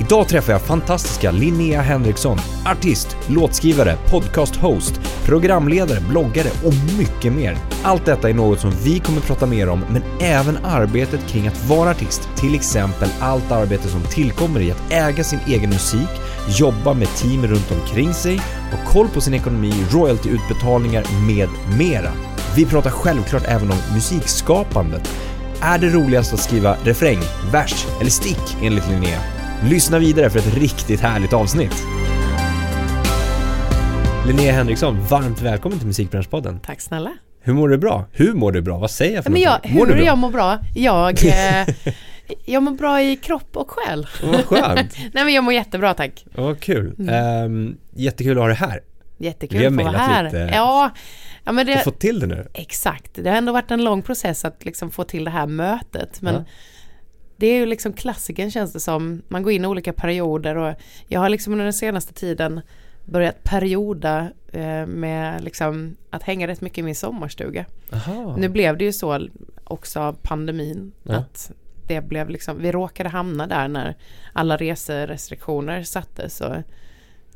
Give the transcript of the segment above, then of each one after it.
Idag träffar jag fantastiska Linnea Henriksson, artist, låtskrivare, podcast-host, programledare, bloggare och mycket mer. Allt detta är något som vi kommer prata mer om, men även arbetet kring att vara artist. Till exempel allt arbete som tillkommer i att äga sin egen musik, jobba med team runt omkring sig, ha koll på sin ekonomi, royaltyutbetalningar med mera. Vi pratar självklart även om musikskapandet. Är det roligast att skriva refräng, vers eller stick enligt Linnea? Lyssna vidare för ett riktigt härligt avsnitt. Linnea Henriksson, varmt välkommen till Musikbranschpodden. Tack snälla. Hur mår du bra? Hur mår du bra? Vad säger jag för Men jag, någonting? Mår hur du bra? jag mår bra? Jag, eh, jag mår bra i kropp och själ. Vad skönt. Nej men jag mår jättebra tack. Vad kul. Mm. Ehm, jättekul att ha dig här. Jättekul Vi har att få vara här. lite. Ja, ja men det, fått till det nu. exakt. Det har ändå varit en lång process att liksom få till det här mötet. Men Ja. Det är ju liksom klassiken känns det som. Man går in i olika perioder och jag har liksom under den senaste tiden börjat perioda eh, med liksom att hänga rätt mycket i min sommarstuga. Aha. Nu blev det ju så också av pandemin Ja. att det blev liksom, vi råkade hamna där när alla reserestriktioner sattes och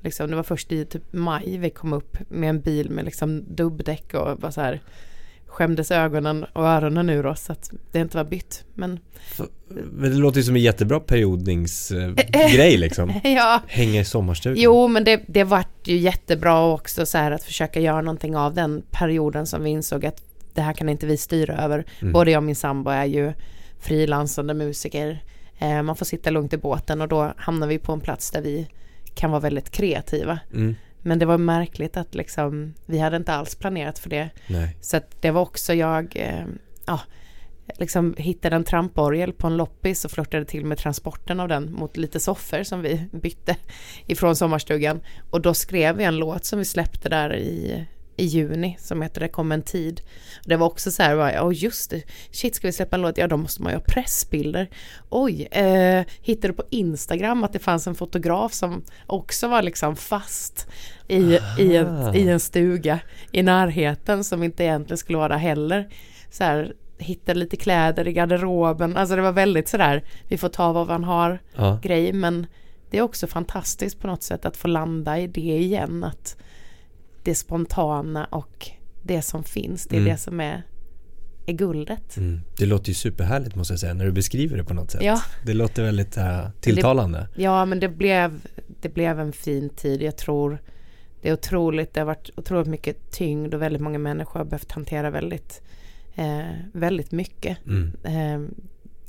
liksom det var först i typ maj vi kom upp med en bil med liksom dubbdäck och var så här skämdes ögonen och öronen ur oss att det inte var bytt. Men Men det låter ju som en jättebra periodningsgrej liksom. ja, Hänga i sommarstugan. jo men det, det vart ju jättebra också så här att försöka göra någonting av den perioden som vi insåg att det här kan inte vi styra över. Mm. Både jag och min sambo är ju frilansande musiker. Eh, man får sitta lugnt i båten och då hamnar vi på en plats där vi kan vara väldigt kreativa. Mm. Men det var märkligt att liksom, vi hade inte alls planerat för det. Nej. Så det var också jag, eh, ja, liksom hittade en tramporgel på en loppis och flörtade till med transporten av den mot lite soffor som vi bytte ifrån sommarstugan. Och då skrev vi en låt som vi släppte där i, i juni som heter Det kom en tid. Det var också så här, ja oh, just det, shit ska vi släppa en låt, ja då måste man ju ha pressbilder. Oj, eh, hittade på Instagram att det fanns en fotograf som också var liksom fast i, i, en, i en stuga i närheten som inte egentligen skulle vara där heller. Så här, hittade lite kläder i garderoben, alltså det var väldigt sådär, vi får ta vad man har Ja. grej, men det är också fantastiskt på något sätt att få landa i det igen, att det spontana och det som finns, det är Mm. det som är, är guldet. Mm. Det låter ju superhärligt måste jag säga när du beskriver det på något sätt. Ja. Det låter väldigt äh, tilltalande. Ja, men det blev, det blev en fin tid. Jag tror det är otroligt, det har varit otroligt mycket tyngd och väldigt många människor har behövt hantera väldigt, eh, väldigt mycket Mm. eh,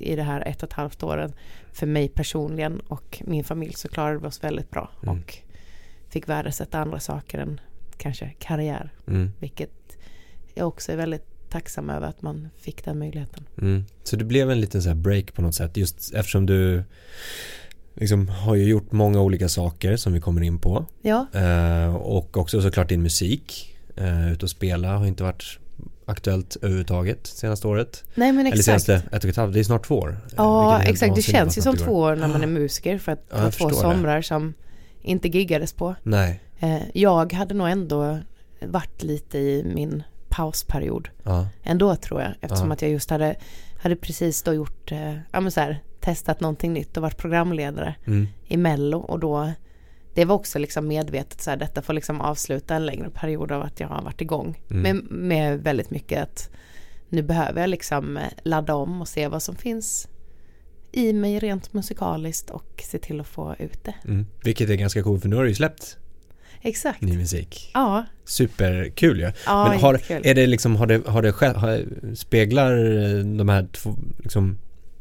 i det här ett och ett halvt åren. För mig personligen och min familj så klarade vi oss väldigt bra Mm. och fick värdesätta andra saker än kanske karriär, Mm. vilket jag också är väldigt tacksam över att man fick den möjligheten. Mm. Så det blev en liten så break på något sätt just eftersom du liksom har ju gjort många olika saker som vi kommer in på Ja, eh, och också såklart din musik eh, ut och spela har inte varit aktuellt överhuvudtaget senaste året nej men eller exakt. senaste ett och ett halvt, det är snart två år Eh, Ja, exakt. Det känns ju som två år när man är musiker för att Ja, det var två somrar som inte giggades på. Nej, Jag hade nog ändå varit lite i min pausperiod ja, ändå tror jag eftersom Ja. att jag just hade, hade precis då gjort, eh, ja men så här, testat någonting nytt och varit programledare mm. i Mello och då det var också liksom medvetet så här, detta får liksom avsluta en längre period av att jag har varit igång. Mm. Med, med väldigt mycket att nu behöver jag liksom eh, ladda om och se vad som finns i mig rent musikaliskt och se till att få ut det. Mm. vilket är ganska coolt för nu har du ju släppt Exakt. ny musik Ja, Superkul ju ja Men har, jättekul. är det liksom, har det, har det skett, har, speglar de här två, liksom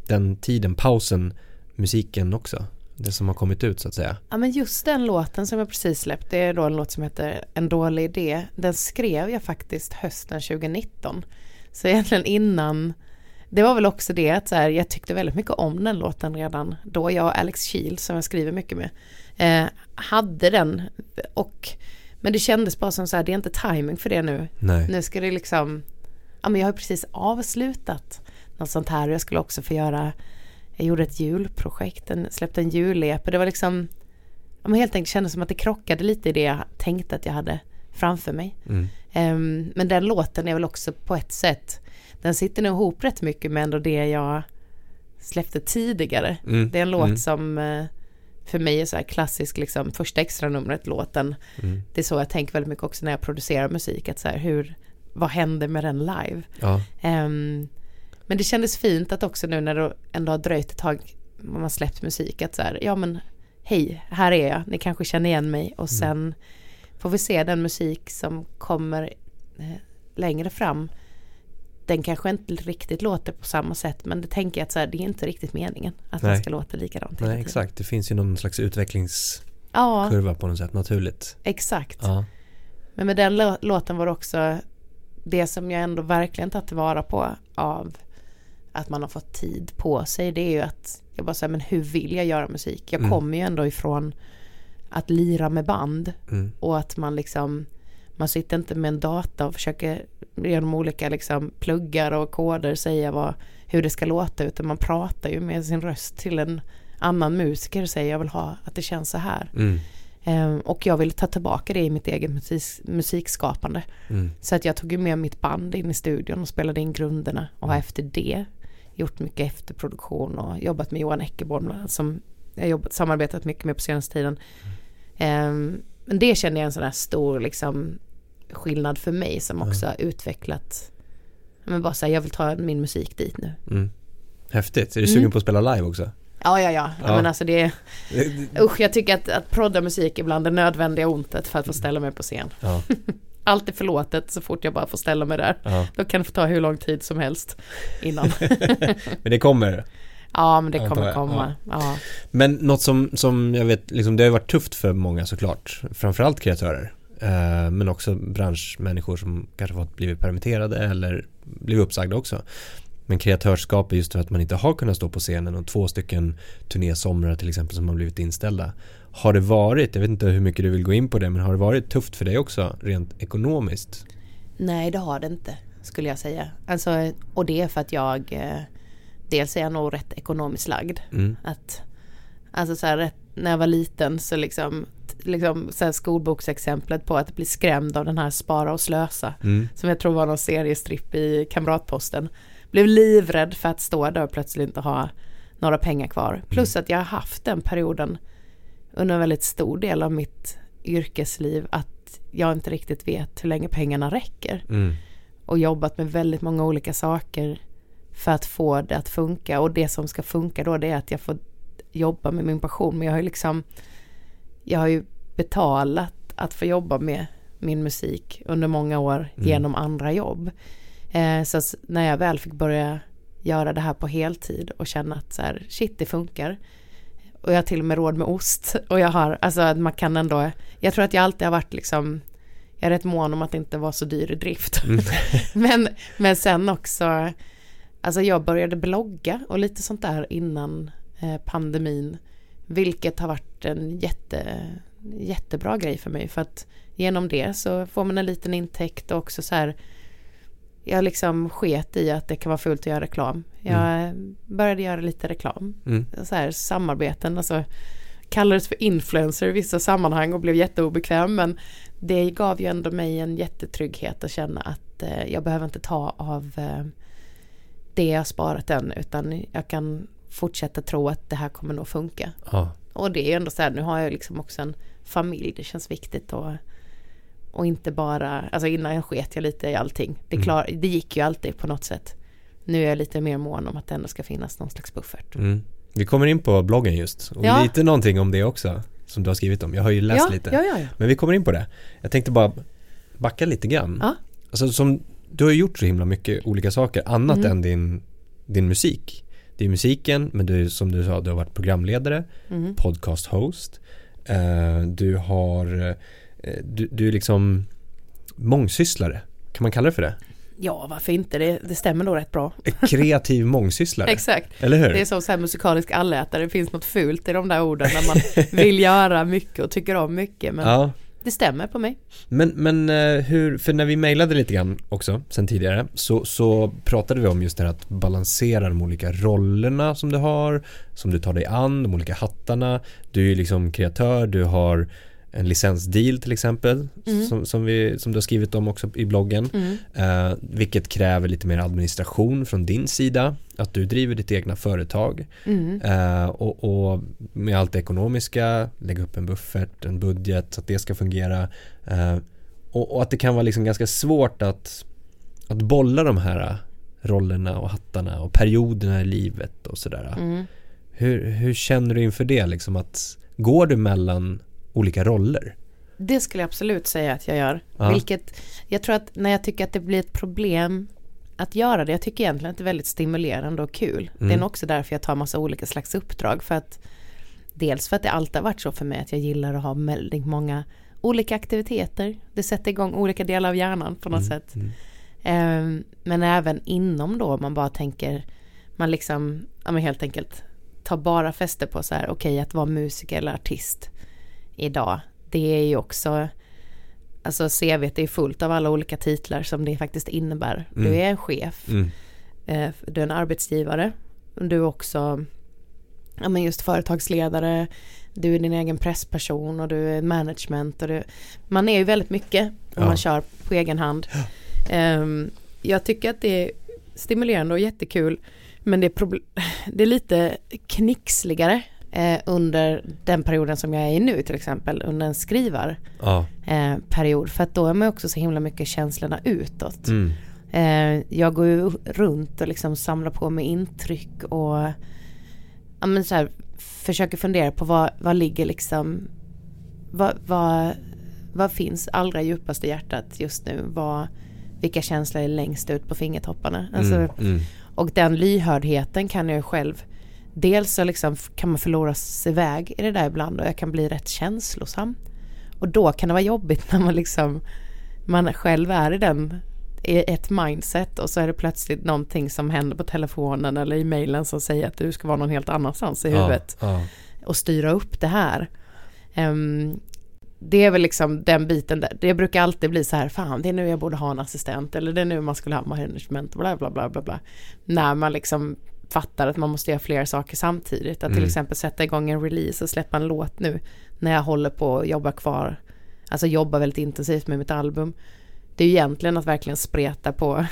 den tiden, pausen, musiken också? Det som har kommit ut så att säga. Ja men just den låten som jag precis släppt, det är då en låt som heter En dålig idé. Den skrev jag faktiskt hösten 2019. Så egentligen innan, det var väl också det att så här, jag tyckte väldigt mycket om den låten redan då. Jag och Alex Kiel som jag skriver mycket med, eh, hade den och men det kändes bara som så här, det är inte timing för det nu. Nej. Nu ska det liksom, ja men jag har precis avslutat något sånt här. Jag skulle också få göra, jag gjorde ett julprojekt, en, släppte en julepe. Det var liksom, ja, men helt enkelt kändes som att det krockade lite i det jag tänkte att jag hade framför mig. Mm. Um, men den låten är väl också på ett sätt, den sitter nog ihop rätt mycket med ändå det jag släppte tidigare. Mm. Det är en låt Mm. som eh, för mig är så här klassisk, liksom första extra numret låten. Mm. Det är så jag tänker väldigt mycket också när jag producerar musik, att så här, hur, vad händer med den live? Ja. Ehm, men det kändes fint att också nu när det ändå har dröjt ett tag, man har släppt musik, att så här, ja men hej, här är jag, ni kanske känner igen mig och sen får vi se den musik som kommer eh, längre fram. Den kanske inte riktigt låter på samma sätt, men det tänker jag att så här, det är inte riktigt meningen att den Nej. ska låta likadant. Nej, exakt. Det finns ju någon slags utvecklingskurva Ja, på något sätt, naturligt. exakt. Ja. Men med den lå- låten var det också det som jag ändå verkligen tagit tillvara på av att man har fått tid på sig. Det är ju att jag bara säger, men hur vill jag göra musik? Jag Mm. kommer ju ändå ifrån att lira med band Mm. och att man liksom man sitter inte med en data och försöker genom olika liksom pluggar och koder säga vad, hur det ska låta utan man pratar ju med sin röst till en annan musiker och säger jag vill ha att det känns så här. Mm. Ehm, och jag vill ta tillbaka det i mitt eget musik, musikskapande. Mm. Så att jag tog med mitt band in i studion och spelade in grunderna och har Mm. efter det gjort mycket efterproduktion och jobbat med Johan Eckerborn som jag jobbat, samarbetat mycket med på senaste tiden. Ehm, men det känner jag en sån här stor liksom skillnad för mig som också har utvecklat men bara säga jag vill ta min musik dit nu. Mm. Häftigt. Är du sugen Mm. på att spela live också? Ja, ja, ja. Ja. Men alltså det, usch, jag tycker att, att prodda musik är bland det nödvändiga ontet för att få ställa mig på scen. Ja. Allt är förlåtet så fort jag bara får ställa mig där. ja. Då kan det få ta hur lång tid som helst innan. Men det kommer. ja, men det kommer komma. Ja. Men något som, som jag vet, liksom, det har varit tufft för många såklart. Framförallt kreatörer. Eh, men också branschmänniskor som kanske fått blivit permitterade eller blivit uppsagda också. Men kreatörskap är just för att man inte har kunnat stå på scenen och två stycken turnésomrar till exempel som har blivit inställda. Har det varit, jag vet inte hur mycket du vill gå in på det, men har det varit tufft för dig också rent ekonomiskt? Nej, det har det inte, skulle jag säga. Alltså, och det är för att jag, eh, dels är jag nog rätt ekonomiskt lagd. Mm. Att, alltså så här, när jag var liten så liksom, liksom så här skolboksexemplet på att bli skrämd av den här spara och slösa. Mm. Som jag tror var någon seriestripp i Kamratposten. Blev livrädd för att stå där och plötsligt inte ha några pengar kvar. Plus att jag har haft den perioden under en väldigt stor del av mitt yrkesliv att jag inte riktigt vet hur länge pengarna räcker. Mm. Och jobbat med väldigt många olika saker för att få det att funka. Och det som ska funka då det är att jag får jobba med min passion. Men jag har ju liksom, jag har ju betalat att få jobba med min musik under många år Mm. genom andra jobb. Eh, så när jag väl fick börja göra det här på heltid och känna att så här, shit det funkar. Och jag har till och med råd med ost. Och jag har, alltså att man kan ändå, jag tror att jag alltid har varit liksom, jag är rätt mån om att inte vara så dyr i drift. Mm. men, men sen också, alltså jag började blogga och lite sånt där innan eh, pandemin. Vilket har varit en jätte, jättebra grej för mig. För att genom det så får man en liten intäkt och också så här. Jag liksom sket i att det kan vara fult att göra reklam. Jag började göra lite reklam. Mm. Så här samarbeten, alltså kallades för influencer i vissa sammanhang och blev jätteobekväm. Men det gav ju ändå mig en jättetrygghet att känna att eh, jag behöver inte ta av eh, det jag sparat än. Utan jag kan fortsätta tro att det här kommer nog funka. Ja. Och det är ändå så här, nu har jag liksom också en familj, det känns viktigt och, och inte bara, alltså innan jag sket jag lite i allting. Det, Mm. klar, det gick ju alltid på något sätt. Nu är jag lite mer mån om att det ändå ska finnas någon slags buffert. Mm. Vi kommer in på bloggen just och Ja. lite någonting om det också som du har skrivit om. Jag har ju läst ja, lite. Ja. Men vi kommer in på det. Jag tänkte bara backa lite grann. Ja. Alltså som, du har ju gjort så himla mycket olika saker annat Mm. än din, din musik. Det är musiken, men du som du sa, du har varit programledare, Mhm. podcast host. Eh, du har, eh, du, du är liksom mångsysslare. Kan man kalla det för det? ja, varför inte? Det, det stämmer nog rätt bra. Kreativ mångsysslare. Exakt. Eller hur? Det är som så här musikalisk allätare, det finns något fult i de där orden när man vill göra mycket och tycker om mycket. Men Ja, det stämmer på mig. Men, men eh, hur, för när vi mejlade lite grann också sen tidigare så, så pratade vi om just det här att balansera de olika rollerna som du har, som du tar dig an, de olika hattarna. Du är ju liksom kreatör, du har en licensdeal till exempel Mm. som, som, vi, som du har skrivit om också i bloggen. Mm. Eh, vilket kräver lite mer administration från din sida. Att du driver ditt egna företag. Mm. Eh, och, och med allt det ekonomiska, lägga upp en buffert, en budget så att det ska fungera. Eh, och, och att det kan vara liksom ganska svårt att, att bolla de här rollerna och hattarna och perioderna i livet och sådär. Mm. Hur, hur känner du inför det liksom att går du mellan olika roller? Det skulle jag absolut säga att jag gör. Ja. Vilket, jag tror att när jag tycker att det blir ett problem att göra det, jag tycker egentligen att det är väldigt stimulerande och kul. Det är Mm. nog också därför jag tar massa olika slags uppdrag. För att, dels för att det alltid har varit så för mig att jag gillar att ha väldigt många olika aktiviteter. Det sätter igång olika delar av hjärnan på något sätt. Mm. Ehm, men även inom då man bara tänker, man liksom, ja men helt enkelt tar bara fäste på så här, okej att vara musiker eller artist idag. Det är ju också, alltså CVt är fullt av alla olika titlar som det faktiskt innebär. Du Mm. är en chef, Mm. eh, du är en arbetsgivare, du är också, ja men just företagsledare, du är din egen pressperson och du är management och du, man är ju väldigt mycket om Ja. man kör på egen hand. Ehm, jag tycker att det är stimulerande och jättekul men det är, det är lite knixligare eh, under den perioden som jag är i nu till exempel under en skrivar Ja. eh, period för att då är man också så himla mycket känslorna utåt. Mm. Eh, jag går ju runt och liksom samlar på mig intryck och ja, men så här, försöker fundera på vad, vad ligger liksom vad, vad, vad finns allra djupast i hjärtat just nu? Vad, vilka känslor är längst ut på fingertopparna? Alltså, Mm. Mm. Och den lyhördheten kan jag själv Dels så liksom kan man förlora sig iväg i det där ibland och jag kan bli rätt känslosam. Och då kan det vara jobbigt när man liksom Man själv är i den i ett mindset och så är det plötsligt någonting som händer på telefonen eller i mejlen som säger att du ska vara någon helt annanstans i huvudet Ja. och styra upp det här. Ehm, det är väl liksom den biten där. Det brukar alltid bli så här, fan det är nu jag borde ha en assistent eller det är nu man skulle ha management bla bla bla bla bla. När man liksom fattar att man måste göra flera saker samtidigt. Att till Mm. exempel sätta igång en release och släppa en låt nu när jag håller på att jobba kvar. Alltså jobba väldigt intensivt med mitt album. Det är ju egentligen att verkligen spreta på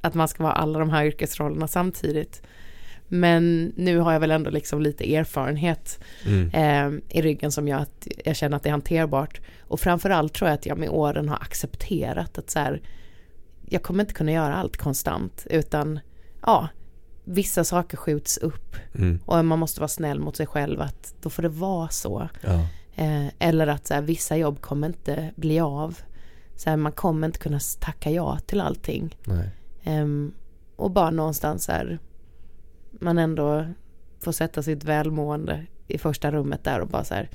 att man ska vara alla de här yrkesrollerna samtidigt. Men nu har jag väl ändå liksom lite erfarenhet Mm. eh, i ryggen som gör att jag känner att det är hanterbart. Och framförallt tror jag att jag med åren har accepterat att så här, jag kommer inte kunna göra allt konstant utan ja, vissa saker skjuts upp Mm. och man måste vara snäll mot sig själv att då får det vara så. Ja. Eh, eller att så här, vissa jobb kommer inte bli av. Så här, man kommer inte kunna tacka ja till allting. Ehm, och bara någonstans här man ändå får sätta sitt välmående i första rummet där och bara så här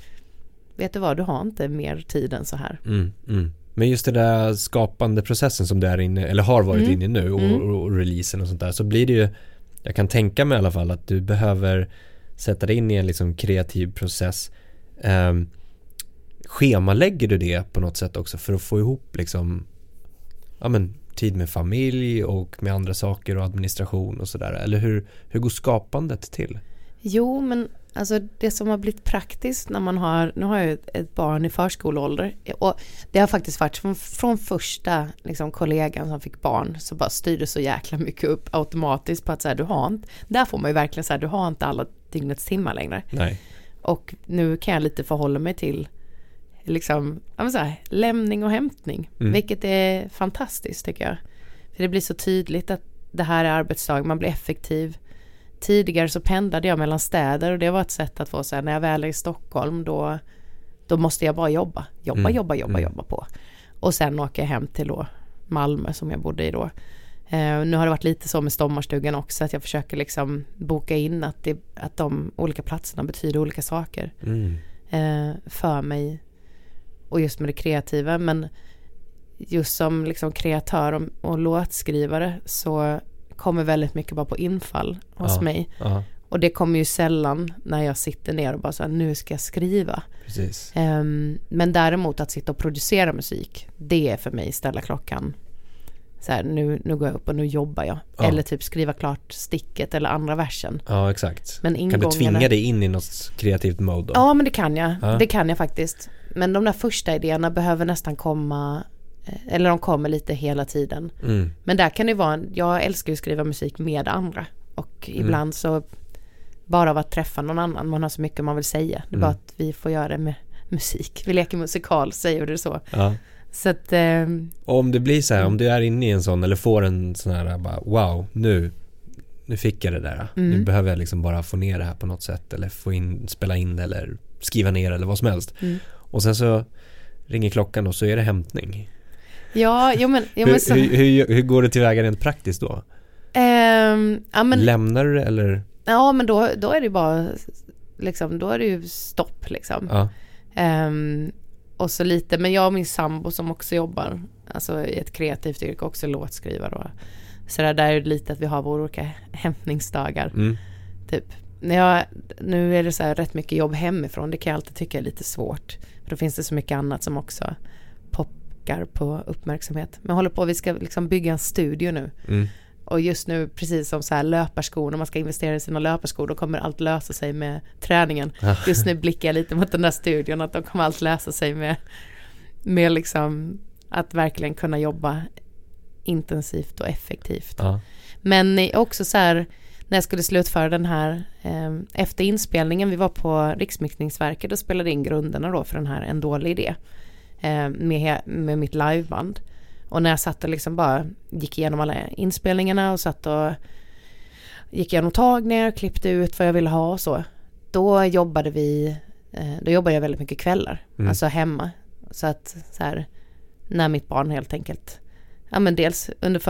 vet du vad, du har inte mer tid än så här. Mm, mm. Men just det där skapande processen som du är inne, eller har varit Mm. inne nu och, Mm. och, och releasen och sånt där så blir det ju jag kan tänka mig i alla fall att du behöver sätta dig in i en liksom kreativ process um, Schemalägger du det på något sätt också för att få ihop liksom Ja men tid med familj och med andra saker och administration och sådär eller hur, hur går skapandet till? Jo, men alltså det som har blivit praktiskt när man har, nu har jag ett, barn i förskoleålder och det har faktiskt varit från, från första liksom, kollegan som fick barn så bara styrde så jäkla mycket upp automatiskt på att så här, du har inte, där får man ju verkligen så här, du har inte alla dygnets timmar längre. Nej. Och nu kan jag lite förhålla mig till liksom, så här, lämning och hämtning. Mm. Vilket är fantastiskt tycker jag. För det blir så tydligt att det här är arbetsdag, man blir effektiv. Tidigare så pendlade jag mellan städer och det var ett sätt att få här, när jag väl är i Stockholm då, då måste jag bara jobba. Jobba, Mm. jobba, jobba, Mm. jobba på. Och sen åker jag hem till då Malmö som jag bodde i då. Eh, nu har det varit lite så med Stommarstugan också att jag försöker liksom boka in att, det, att de olika platserna betyder olika saker Mm. eh, för mig och just med det kreativa men just som liksom kreatör och, och låtskrivare så kommer väldigt mycket bara på infall hos Ja. mig Ja. Och det kommer ju sällan när jag sitter ner och bara så här, nu ska jag skriva. Um, men däremot att sitta och producera musik, det är för mig ställa klockan. Så här, nu, nu går jag upp och nu jobbar jag. Ja. Eller typ skriva klart sticket eller andra versen. Ja, exakt. Men Kan ingångarna... du tvinga dig in i något kreativt mode då? Ja, men det kan jag. Ja. Det kan jag faktiskt. Men de där första idéerna behöver nästan komma, eller de kommer lite hela tiden. Mm. Men där kan det vara, en- jag älskar ju att skriva musik med andra. Och Mm. ibland så, bara av att träffa någon annan, man har så mycket man vill säga. Det är Mm. bara att vi får göra det med musik. Vi leker musikal, säger det så. Ja. Så att, Och om det blir så här, Mm. om du är inne i en sån eller får en sån här bara wow, nu, nu fick jag det där. Nu Mm. behöver jag liksom bara få ner det här på något sätt eller få in, spela in det eller skriva ner eller vad som helst. Mm. Och sen så ringer klockan och så är det hämtning. Ja, jo men, jo, hur, men så, hur, hur, hur går det tillväga rent praktiskt då? ehm, ja men, Lämnar du det eller? ja men då, då är det bara, liksom, då är det ju stopp liksom. Ja. Ehm, och så lite, men jag och min sambo som också jobbar, alltså i ett kreativt yrke, också låtskrivare och så där, där är det lite att vi har våra olika hämtningsdagar. Mm. Typ. När jag, nu är det så här rätt mycket jobb hemifrån, det kan jag alltid tycka är lite svårt. För då finns det så mycket annat som också pockar på uppmärksamhet. Men håller på, vi ska liksom bygga en studio nu. Mm. Och just nu, precis som så här löparskor, när man ska investera i sina löparskor, då kommer allt lösa sig med träningen. Just nu blickar jag lite mot den där studion, att de kommer allt lösa sig med, med liksom att verkligen kunna jobba intensivt och effektivt. Ja. Men också så här, när jag skulle slutföra den här, eh, efter inspelningen, vi var på Riksmixningsverket och spelade in grunderna då för den här En dålig idé. Eh, med, med mitt liveband. Och när jag satt och liksom bara gick igenom alla inspelningarna och satt och gick igenom tagningar och klippte ut vad jag ville ha och så. Då jobbade vi, eh, då jobbade jag väldigt mycket kvällar, Mm. alltså hemma. Så att så här, när mitt barn helt enkelt, ja men dels under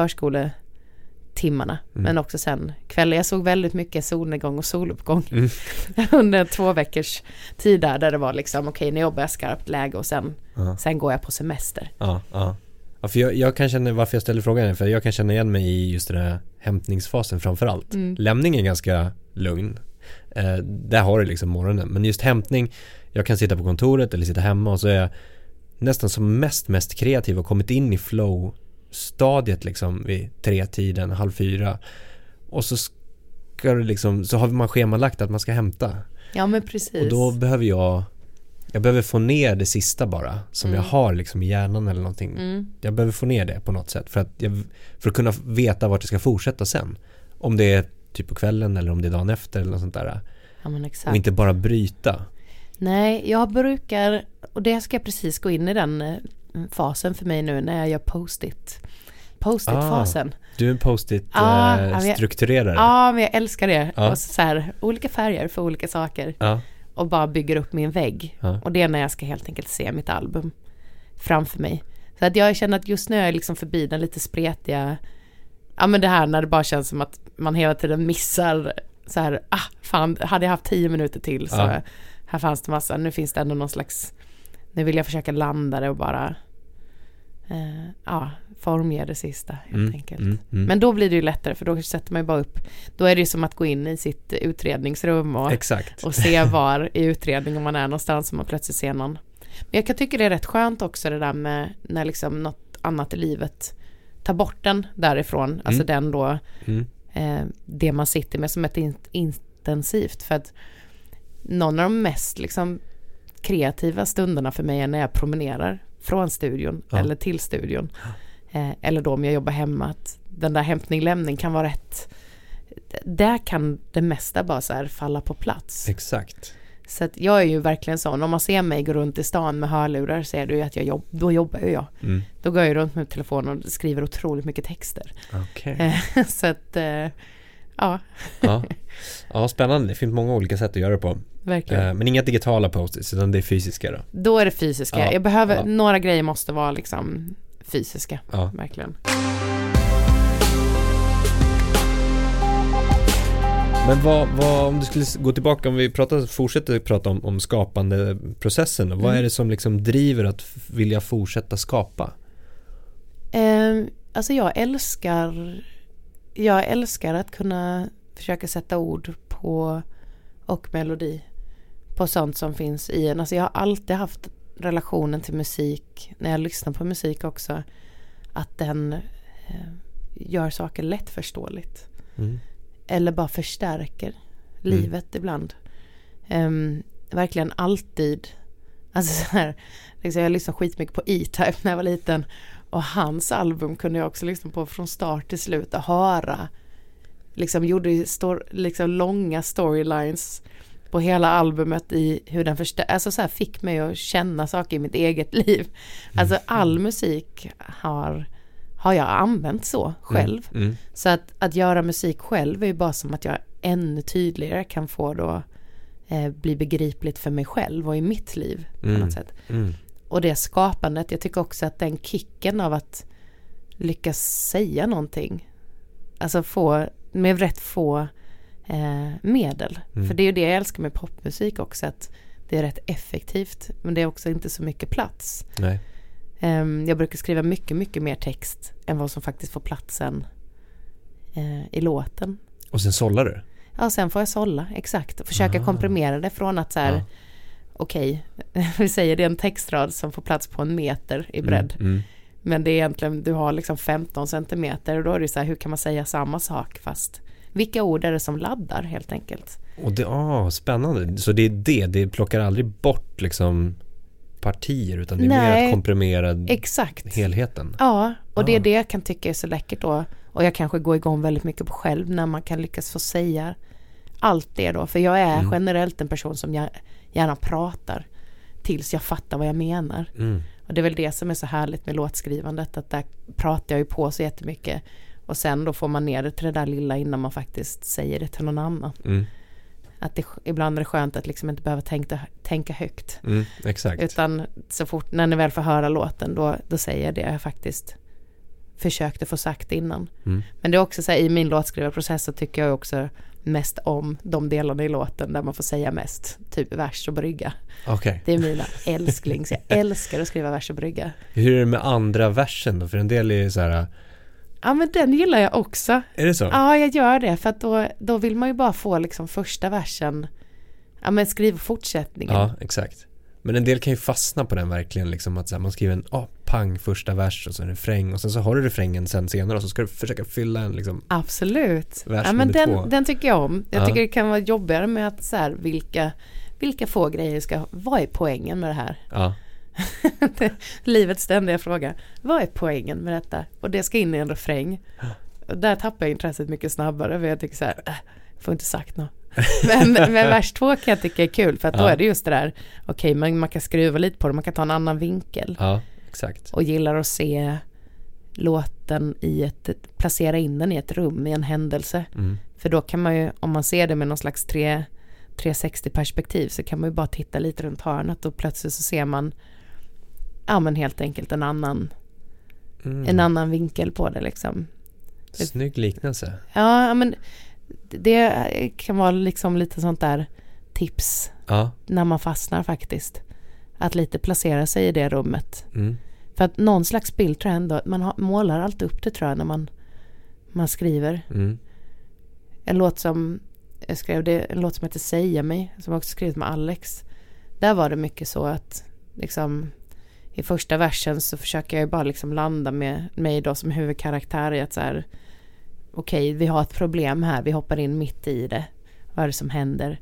förskoletimmarna, Mm. men också sen kvällar. Jag såg väldigt mycket solnedgång och soluppgång Mm. under två veckors tid där, där det var liksom okej, nu jobbar jag skarpt läge och sen, Ja. sen går jag på semester. Ja, ja. ja för jag, jag kan känna, varför jag ställer frågan är för jag kan känna igen mig i just den här hämtningsfasen framför allt. Mm. Lämning är ganska lugn. Eh, där har du liksom morgonen. Men just hämtning, jag kan sitta på kontoret eller sitta hemma och så är jag nästan som mest, mest kreativ och kommit in i flow-stadiet liksom vid tre-tiden, halv fyra. Och så ska du liksom, så har man schemalagt att man ska hämta. Ja men precis. Och då behöver jag jag behöver få ner det sista bara som jag Mm. har liksom i hjärnan eller någonting. Mm. Jag behöver få ner det på något sätt för att, jag, för att kunna veta vart det ska fortsätta sen. Om det är typ på kvällen eller om det är dagen efter eller något sånt där. Ja men exakt. Och inte bara bryta. Nej, jag brukar, och det ska jag precis gå in i den eh, fasen för mig nu när jag gör post-it. Post-it-fasen. Du är en post-it Ja, eh, ja. Ja, men jag älskar det. Och så, här, olika färger för olika saker. Och bara bygger upp min vägg. Och det är när jag ska helt enkelt se mitt album framför mig. Så att jag känner att just nu är jag liksom förbi den lite spretiga, ja men det här när det bara känns som att man hela tiden missar så här, ah fan, hade jag haft tio minuter till så här fanns det massa, nu finns det ändå någon slags, nu vill jag försöka landa det och bara, eh, ja, formge det sista helt Mm, enkelt. mm, mm. Men då blir det ju lättare för då sätter man ju bara upp, då är det ju som att gå in i sitt utredningsrum och Exakt. och se var i utredningen man är någonstans om man plötsligt ser någon. Men jag kan tycka det är rätt skönt också det där med när liksom något annat i livet tar bort den därifrån, alltså Mm. den då, Mm. eh, det man sitter med som ett in- intensivt för att någon av de mest liksom kreativa stunderna för mig är när jag promenerar från studion Ja. eller till studion. Eh, eller då om jag jobbar hemma, att den där hämtning lämning kan vara rätt där kan det mesta bara så här falla på plats. Exakt. Så att jag är ju verkligen sån, om man ser mig gå runt i stan med hörlurar ser du ju att jag jobb, då jobbar ju jag. Mm. Då går jag runt med telefonen och skriver otroligt mycket texter. Okej. Eh, så att, eh, ja, Ja. ja, spännande. Det finns många olika sätt att göra det på. verkligen. Eh, Men inga digitala post-its utan det är fysiska då. Då är det fysiska. Ja, jag behöver, ja. några grejer måste vara liksom fysiska, Ja. verkligen. Men vad, vad, om du skulle gå tillbaka, om vi pratar, fortsätter prata om, om skapande processen då, vad Mm. är det som liksom driver att vilja fortsätta skapa? Eh, alltså jag älskar, jag älskar att kunna försöka sätta ord på och melodi på sånt som finns i en. Alltså jag har alltid haft relationen till musik när jag lyssnar på musik också. Att den eh, gör saker lättförståeligt. Mm. Eller bara förstärker livet ibland. Um, verkligen alltid. Alltså så här, liksom jag lyssnade skitmycket på E-Type när jag var liten. Och hans album kunde jag också lyssna på från start till slut och höra. Liksom gjorde stor, liksom långa storylines på hela albumet i hur den förstör, alltså så här fick mig att känna saker i mitt eget liv. Alltså all musik har, har jag använt så själv. Mm. Mm. Så att, att göra musik själv är ju bara som att jag ännu tydligare kan få då eh, bli begripligt för mig själv och i mitt liv på Mm. något sätt. Och det skapandet, jag tycker också att den kicken av att lyckas säga någonting, alltså få, med rätt få eh, medel. Mm. För det är ju det jag älskar med popmusik också, att det är rätt effektivt, men det är också inte så mycket plats. Ehm, jag brukar skriva mycket, mycket mer text än vad som faktiskt får platsen eh, i låten. Och sen sållar du? Ja, sen får jag sålla, exakt. Försöka Ah. komprimera det från att så här, Ja. Okej, vi säger det är en textrad som får plats på en meter i bredd. Mm. Mm. Men det är egentligen, du har liksom 15 centimeter och då är det så här, hur kan man säga samma sak fast vilka ord är det som laddar helt enkelt? Och det, ah, spännande. Så det är det, det plockar aldrig bort liksom partier utan det är mer Nej. att komprimera Exakt. helheten. Ja, och det är Ah. det jag kan tycka är så läckert då. Och jag kanske går igång väldigt mycket på själv när man kan lyckas få säga allt det då. För jag är Mm. generellt en person som jag gärna pratar tills jag fattar vad jag menar. Mm. Och det är väl det som är så härligt med låtskrivandet, att där pratar jag ju på så jättemycket. Och sen då får man ner det till det där lilla innan man faktiskt säger det till någon annan. Mm. Att det, ibland är det skönt att liksom inte behöva tänka, tänka högt. Mm. Exakt. Utan så fort, när ni väl får höra låten, då, då säger jag det jag faktiskt försökte få sagt innan. Mm. Men det är också så här, i min låtskrivarprocess så tycker jag också mest om de delarna i låten där man får säga mest. Typ vers och brygga. Okej. Det är mina älsklings, jag älskar att skriva vers och brygga. Hur är det med andra versen då? För en del är så här, Ja men den gillar jag också. är det så? Ja jag gör det för att då, då vill man ju bara få liksom första versen. Ja men skriv fortsättningen. Ja, exakt. Men en del kan ju fastna på den verkligen liksom att så här, man skriver en, ah, pang första vers och så en refräng och sen så har du refrängen sen senare och så ska du försöka fylla en liksom Absolut. Vers ja, men två. den, den tycker jag om. Jag Ja. tycker det kan vara jobbigare med att så här, vilka, vilka få grejer ska, vad är poängen med det här? Ja, Livets ständiga fråga. Vad är poängen med detta? Och det ska in i en refräng. Och där tappar jag intresset mycket snabbare för jag tycker så här, äh, får inte sagt något. Men, men vers två kan jag tycka är kul för att då Ja. är det just det där, okej men man kan skruva lite på det, man kan ta en annan vinkel. ja, exakt. Och gillar att se låten i ett, placera in den i ett rum, i en händelse. Mm. För då kan man ju, om man ser det med någon slags 3, 360 perspektiv så kan man ju bara titta lite runt hörnet och plötsligt så ser man ja men helt enkelt en annan, Mm. en annan vinkel på det liksom. Snygg liknelse. Ja ja, men det kan vara liksom lite sånt där tips Ja, när man fastnar faktiskt. Att lite placera sig i det rummet. mm. För att någon slags bild tror jag ändå, man har, målar alltid upp det tror jag när man, man skriver. Mm. En låt som, jag skrev det, en låt som heter Säga mig, som jag också skrivit med Alex. Där var det mycket så att liksom i första versen så försöker jag ju bara liksom landa med mig då som huvudkaraktär i att så här okej, vi har ett problem här, vi hoppar in mitt i det. Vad är det som händer?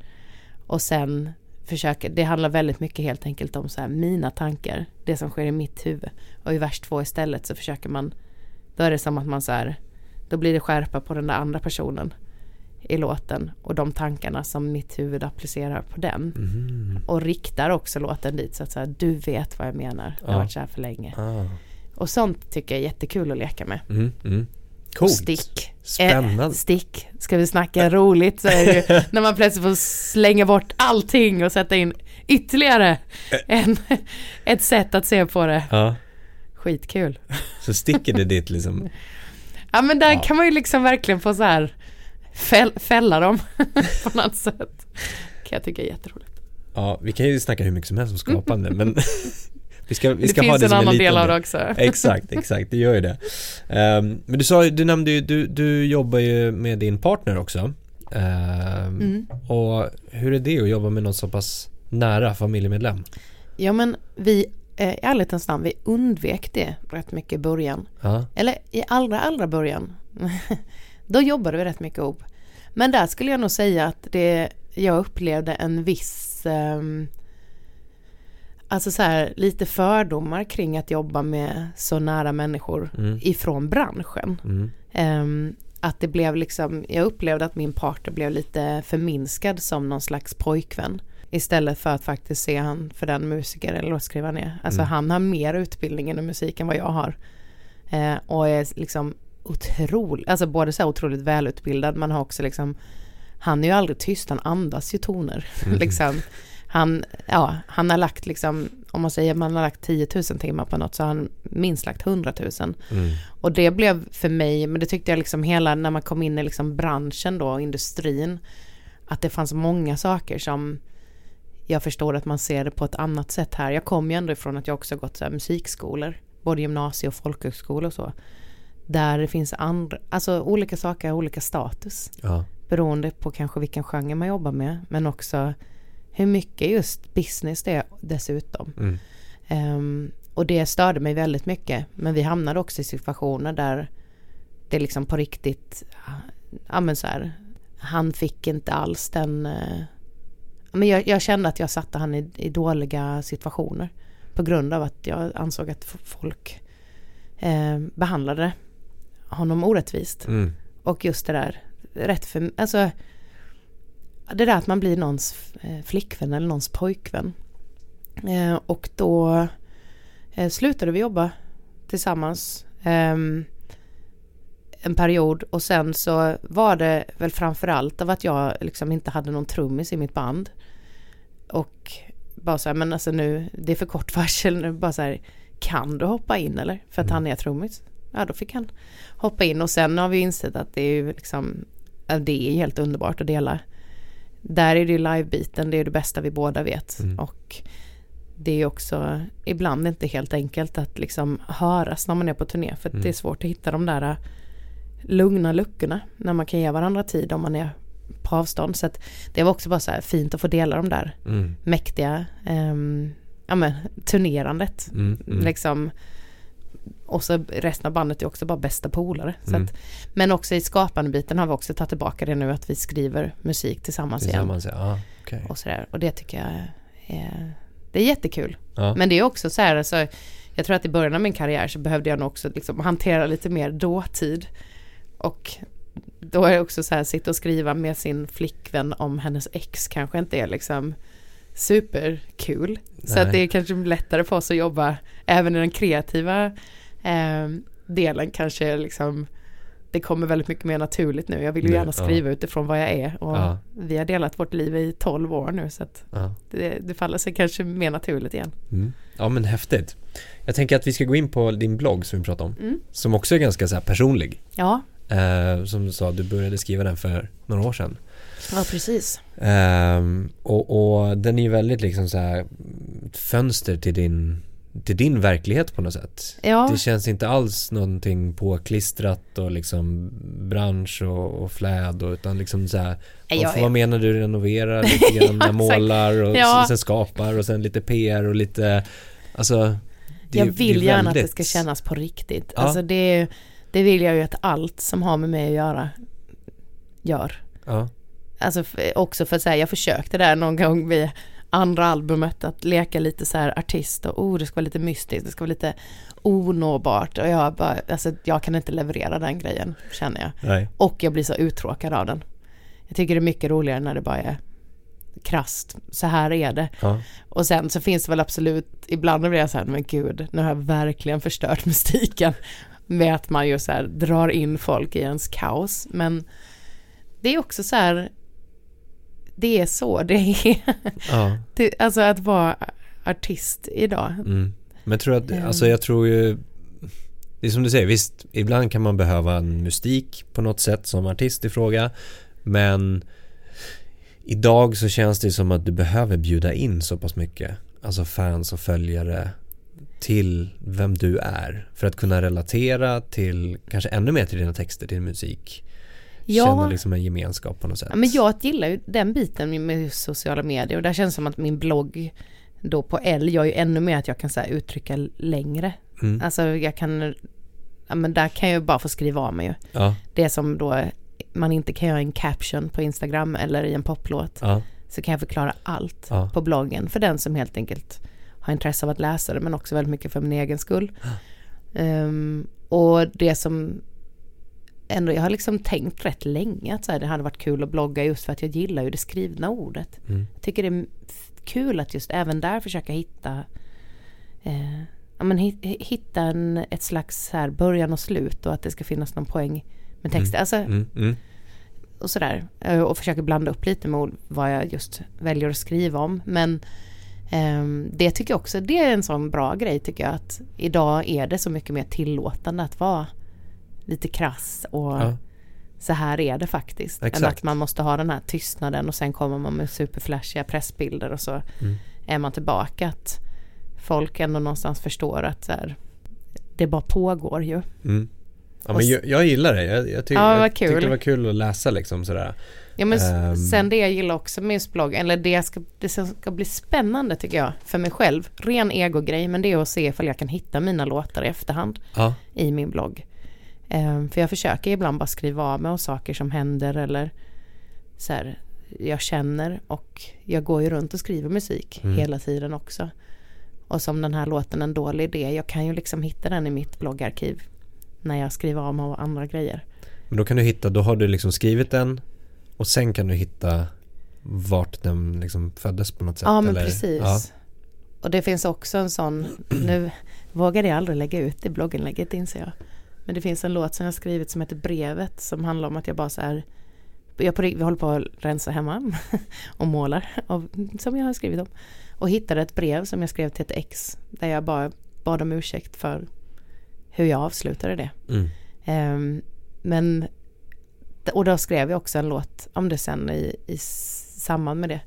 Och sen försöker, det handlar väldigt mycket helt enkelt om så här mina tankar, det som sker i mitt huvud. Och i vers två istället så försöker man, då är det som att man så här, då blir det skärpa på den där andra personen i låten och de tankarna som mitt huvud applicerar på den. Mm. Och riktar också låten dit så att så här, du vet vad jag menar, det har Ja. varit så här för länge. Ah. Och sånt tycker jag är jättekul att leka med. Mm. Mm. Coolt. stick. Spännande. Eh, stick. Ska vi snacka roligt så är det ju när man plötsligt får slänga bort allting och sätta in ytterligare en, ett sätt att se på det. Ja, Skitkul. så sticker det dit liksom. Ja men där Ja. kan man ju liksom verkligen få så här fäll, fälla dem på något sätt. Kan jag tycka är jätteroligt. Ja, vi kan ju snacka hur mycket som helst om skapande men vi ska, vi Det ska ha finns det en som en annan del av det också. Exakt, exakt, det gör ju det. Ehm, men du sa, du nämnde ju, du, du jobbar ju med din partner också. Ehm, Mm. Och hur är det att jobba med någon så pass nära familjemedlem? Ja men vi, eh, i ärlighetens namn, vi undvek det rätt mycket i början. Ja, Eller i allra, allra början. Då jobbade vi rätt mycket ihop. Men där skulle jag nog säga att det, jag upplevde en viss, ehm, alltså så här lite fördomar kring att jobba med så nära människor Mm. ifrån branschen. mm. Ehm, att det blev liksom, jag upplevde att min partner blev lite förminskad som någon slags pojkvän. Istället för att faktiskt se han för den musiker eller låtskrivaren är. Alltså Mm. han har mer utbildning inom musik än vad jag har. Eh, och är liksom otroligt, alltså både så här otroligt välutbildad men har också liksom, han är ju aldrig tyst, han andas ju toner. Mm. liksom, han, ja, han har lagt liksom, om man säger man har lagt 10 000 timmar på något så har han minst lagt 100 000. Mm. Och det blev för mig, men det tyckte jag liksom hela när man kom in i liksom branschen då, industrin, att det fanns många saker som jag förstår att man ser det på ett annat sätt här. Jag kom ju ändå ifrån att jag också gått så musikskolor, både gymnasie och folkhögskola och så. Där det finns andra, alltså olika saker har olika status. Ja. Beroende på kanske vilken genre man jobbar med, men också hur mycket just business det är dessutom. Mm. Ehm, och det störde mig väldigt mycket. Men vi hamnade också i situationer där det liksom på riktigt, ja men så här, han fick inte alls den, eh, men jag, jag kände att jag satte han i, i dåliga situationer. På grund av att jag ansåg att folk eh, behandlade honom orättvist. Mm. Och just det där, rätt för, alltså det där att man blir någons eh, flickvän eller någons pojkvän. Eh, och då eh, slutade vi jobba tillsammans ehm, en period och sen så var det väl framförallt av att jag liksom inte hade någon trummis i mitt band. Och bara så här, men alltså nu, det är för kort varsel nu, bara så här, kan du hoppa in eller? För att Mm. han är trummis. Ja, då fick han hoppa in och sen har vi insett att det är ju liksom, det är helt underbart att dela. Där är det ju livebiten, det är det bästa vi båda vet. Mm. Och det är också ibland inte helt enkelt att liksom höras när man är på turné. För Mm. det är svårt att hitta de där äh, lugna luckorna när man kan ge varandra tid om man är på avstånd. Så att det var också bara så här fint att få dela de där Mm. mäktiga ehm, ja, men, turnerandet. Mm. Mm. Liksom, och så resten av bandet är också bara bästa polare. Mm. att, men också i skapande biten har vi också tagit tillbaka det nu att vi skriver musik tillsammans, igen. Tillsammans, ja. Ah, okej. Och, sådär. och det tycker jag är, det är jättekul. Ja. Men det är också så här, alltså, jag tror att i början av min karriär så behövde jag nog också liksom hantera lite mer dåtid. Och då är det också så här, sitta och skriva med sin flickvän om hennes ex kanske inte är liksom superkul. Så att det är kanske lättare för oss att jobba även i den kreativa eh, delen kanske liksom det kommer väldigt mycket mer naturligt nu. Jag vill ju gärna ja. skriva utifrån vad jag är och Ja. vi har delat vårt liv i 12 år nu så att Ja. det, det faller sig kanske mer naturligt igen. Mm. ja, men häftigt. Jag tänker att vi ska gå in på din blogg som vi pratade om. Mm. Som också är ganska så personlig. Ja, Eh, som du sa, du började skriva den för några år sedan. ja precis. Ehm, och, och den är ju väldigt liksom så här ett fönster till din, till din verklighet på något sätt. Ja, Det känns inte alls någonting påklistrat och liksom bransch och, och fläd och utan liksom så här jag vad, är- vad menar du renoverar lite grann, exakt. målar och Ja. sen skapar och sen lite PR och lite alltså det, jag vill det är gärna att väldigt- det ska kännas på riktigt. Ja. Alltså det, det vill jag ju att allt som har med mig att göra gör. Ja, Alltså också för att säga, jag försökte där någon gång vid andra albumet att leka lite så här artist och oh det ska vara lite mystiskt, det ska vara lite onåbart och jag bara, alltså jag kan inte leverera den grejen känner jag. nej. Och jag blir så uttråkad av den. Jag tycker det är mycket roligare när det bara är krasst, så här är det. Ja, Och sen så finns det väl absolut, ibland blir jag så här, men gud, nu har jag verkligen förstört mystiken. Med att man ju så här drar in folk i ens kaos. Men det är också så här, det är så det är. ja. Det, alltså att vara artist idag. Mm. Men tror att, Ehm. alltså jag tror ju Det är som du säger, visst Ibland kan man behöva en mystik på något sätt som artist i fråga Men Idag så känns det som att du behöver bjuda in så pass mycket Alltså fans och följare Till vem du är För att kunna relatera till Kanske ännu mer till dina texter, till din musik Ja. känna liksom en gemenskap på något sätt. Ja, men jag gillar ju den biten med sociala medier och där känns det som att min blogg då på L gör ju ännu mer att jag kan så uttrycka längre. Mm. Alltså jag kan, ja men där kan jag ju bara få skriva av mig ju. Ja, Det som då man inte kan göra en caption på Instagram eller i en poplåt. ja, Så kan jag förklara allt Ja. på bloggen för den som helt enkelt har intresse av att läsa det men också väldigt mycket för min egen skull. Ehm, och det som ändå, jag har liksom tänkt rätt länge att så här, det hade varit kul att blogga just för att jag gillar ju det skrivna ordet. Mm. Jag tycker det är kul att just även där försöka hitta eh, ja, men hit, hitta en, ett slags här början och slut och att det ska finnas någon poäng med texten. Alltså, mm, mm. och sådär. Eh, Och försöker blanda upp lite med vad jag just väljer att skriva om. Men ehm, det tycker jag också, det är en sån bra grej tycker jag att idag är det så mycket mer tillåtande att vara lite krass och Ja. så här är det faktiskt. Exakt. att man måste ha den här tystnaden och sen kommer man med superflashiga pressbilder och så Mm. är man tillbaka. Att folk ändå någonstans förstår att så här, det bara pågår ju. Mm. Ja, men jag, jag gillar det. Jag, jag, tyck, Ja, jag tyckte det var kul att läsa liksom sådär. Ja men Ehm. sen det jag gillar också med just blogg, eller det ska, det som ska bli spännande tycker jag, för mig själv, ren egogrej, men det är att se ifall jag kan hitta mina låtar i efterhand Ja, i min blogg. Ehm, för jag försöker ibland bara skriva av mig om saker som händer eller så här, jag känner och jag går ju runt och skriver musik Mm. hela tiden också. Och som den här låten En dålig idé, jag kan ju liksom hitta den i mitt bloggarkiv när jag skriver av mig och andra grejer. men då kan du hitta, då har du liksom skrivit den och sen kan du hitta vart den liksom föddes på något sätt. Ja men eller? precis. Ja. Och det finns också en sån, nu vågade jag aldrig lägga ut det blogginlägget inser jag. Men det finns en låt som jag skrivit som heter Brevet som handlar om att jag bara så här, jag på, vi håller på att rensa hemma och målar, av, som jag har skrivit om. Och hittade ett brev som jag skrev till ett ex där jag bara bad om ursäkt för hur jag avslutade det. Mm. Ehm, men, och då skrev jag också en låt om det sen i, i samband med det.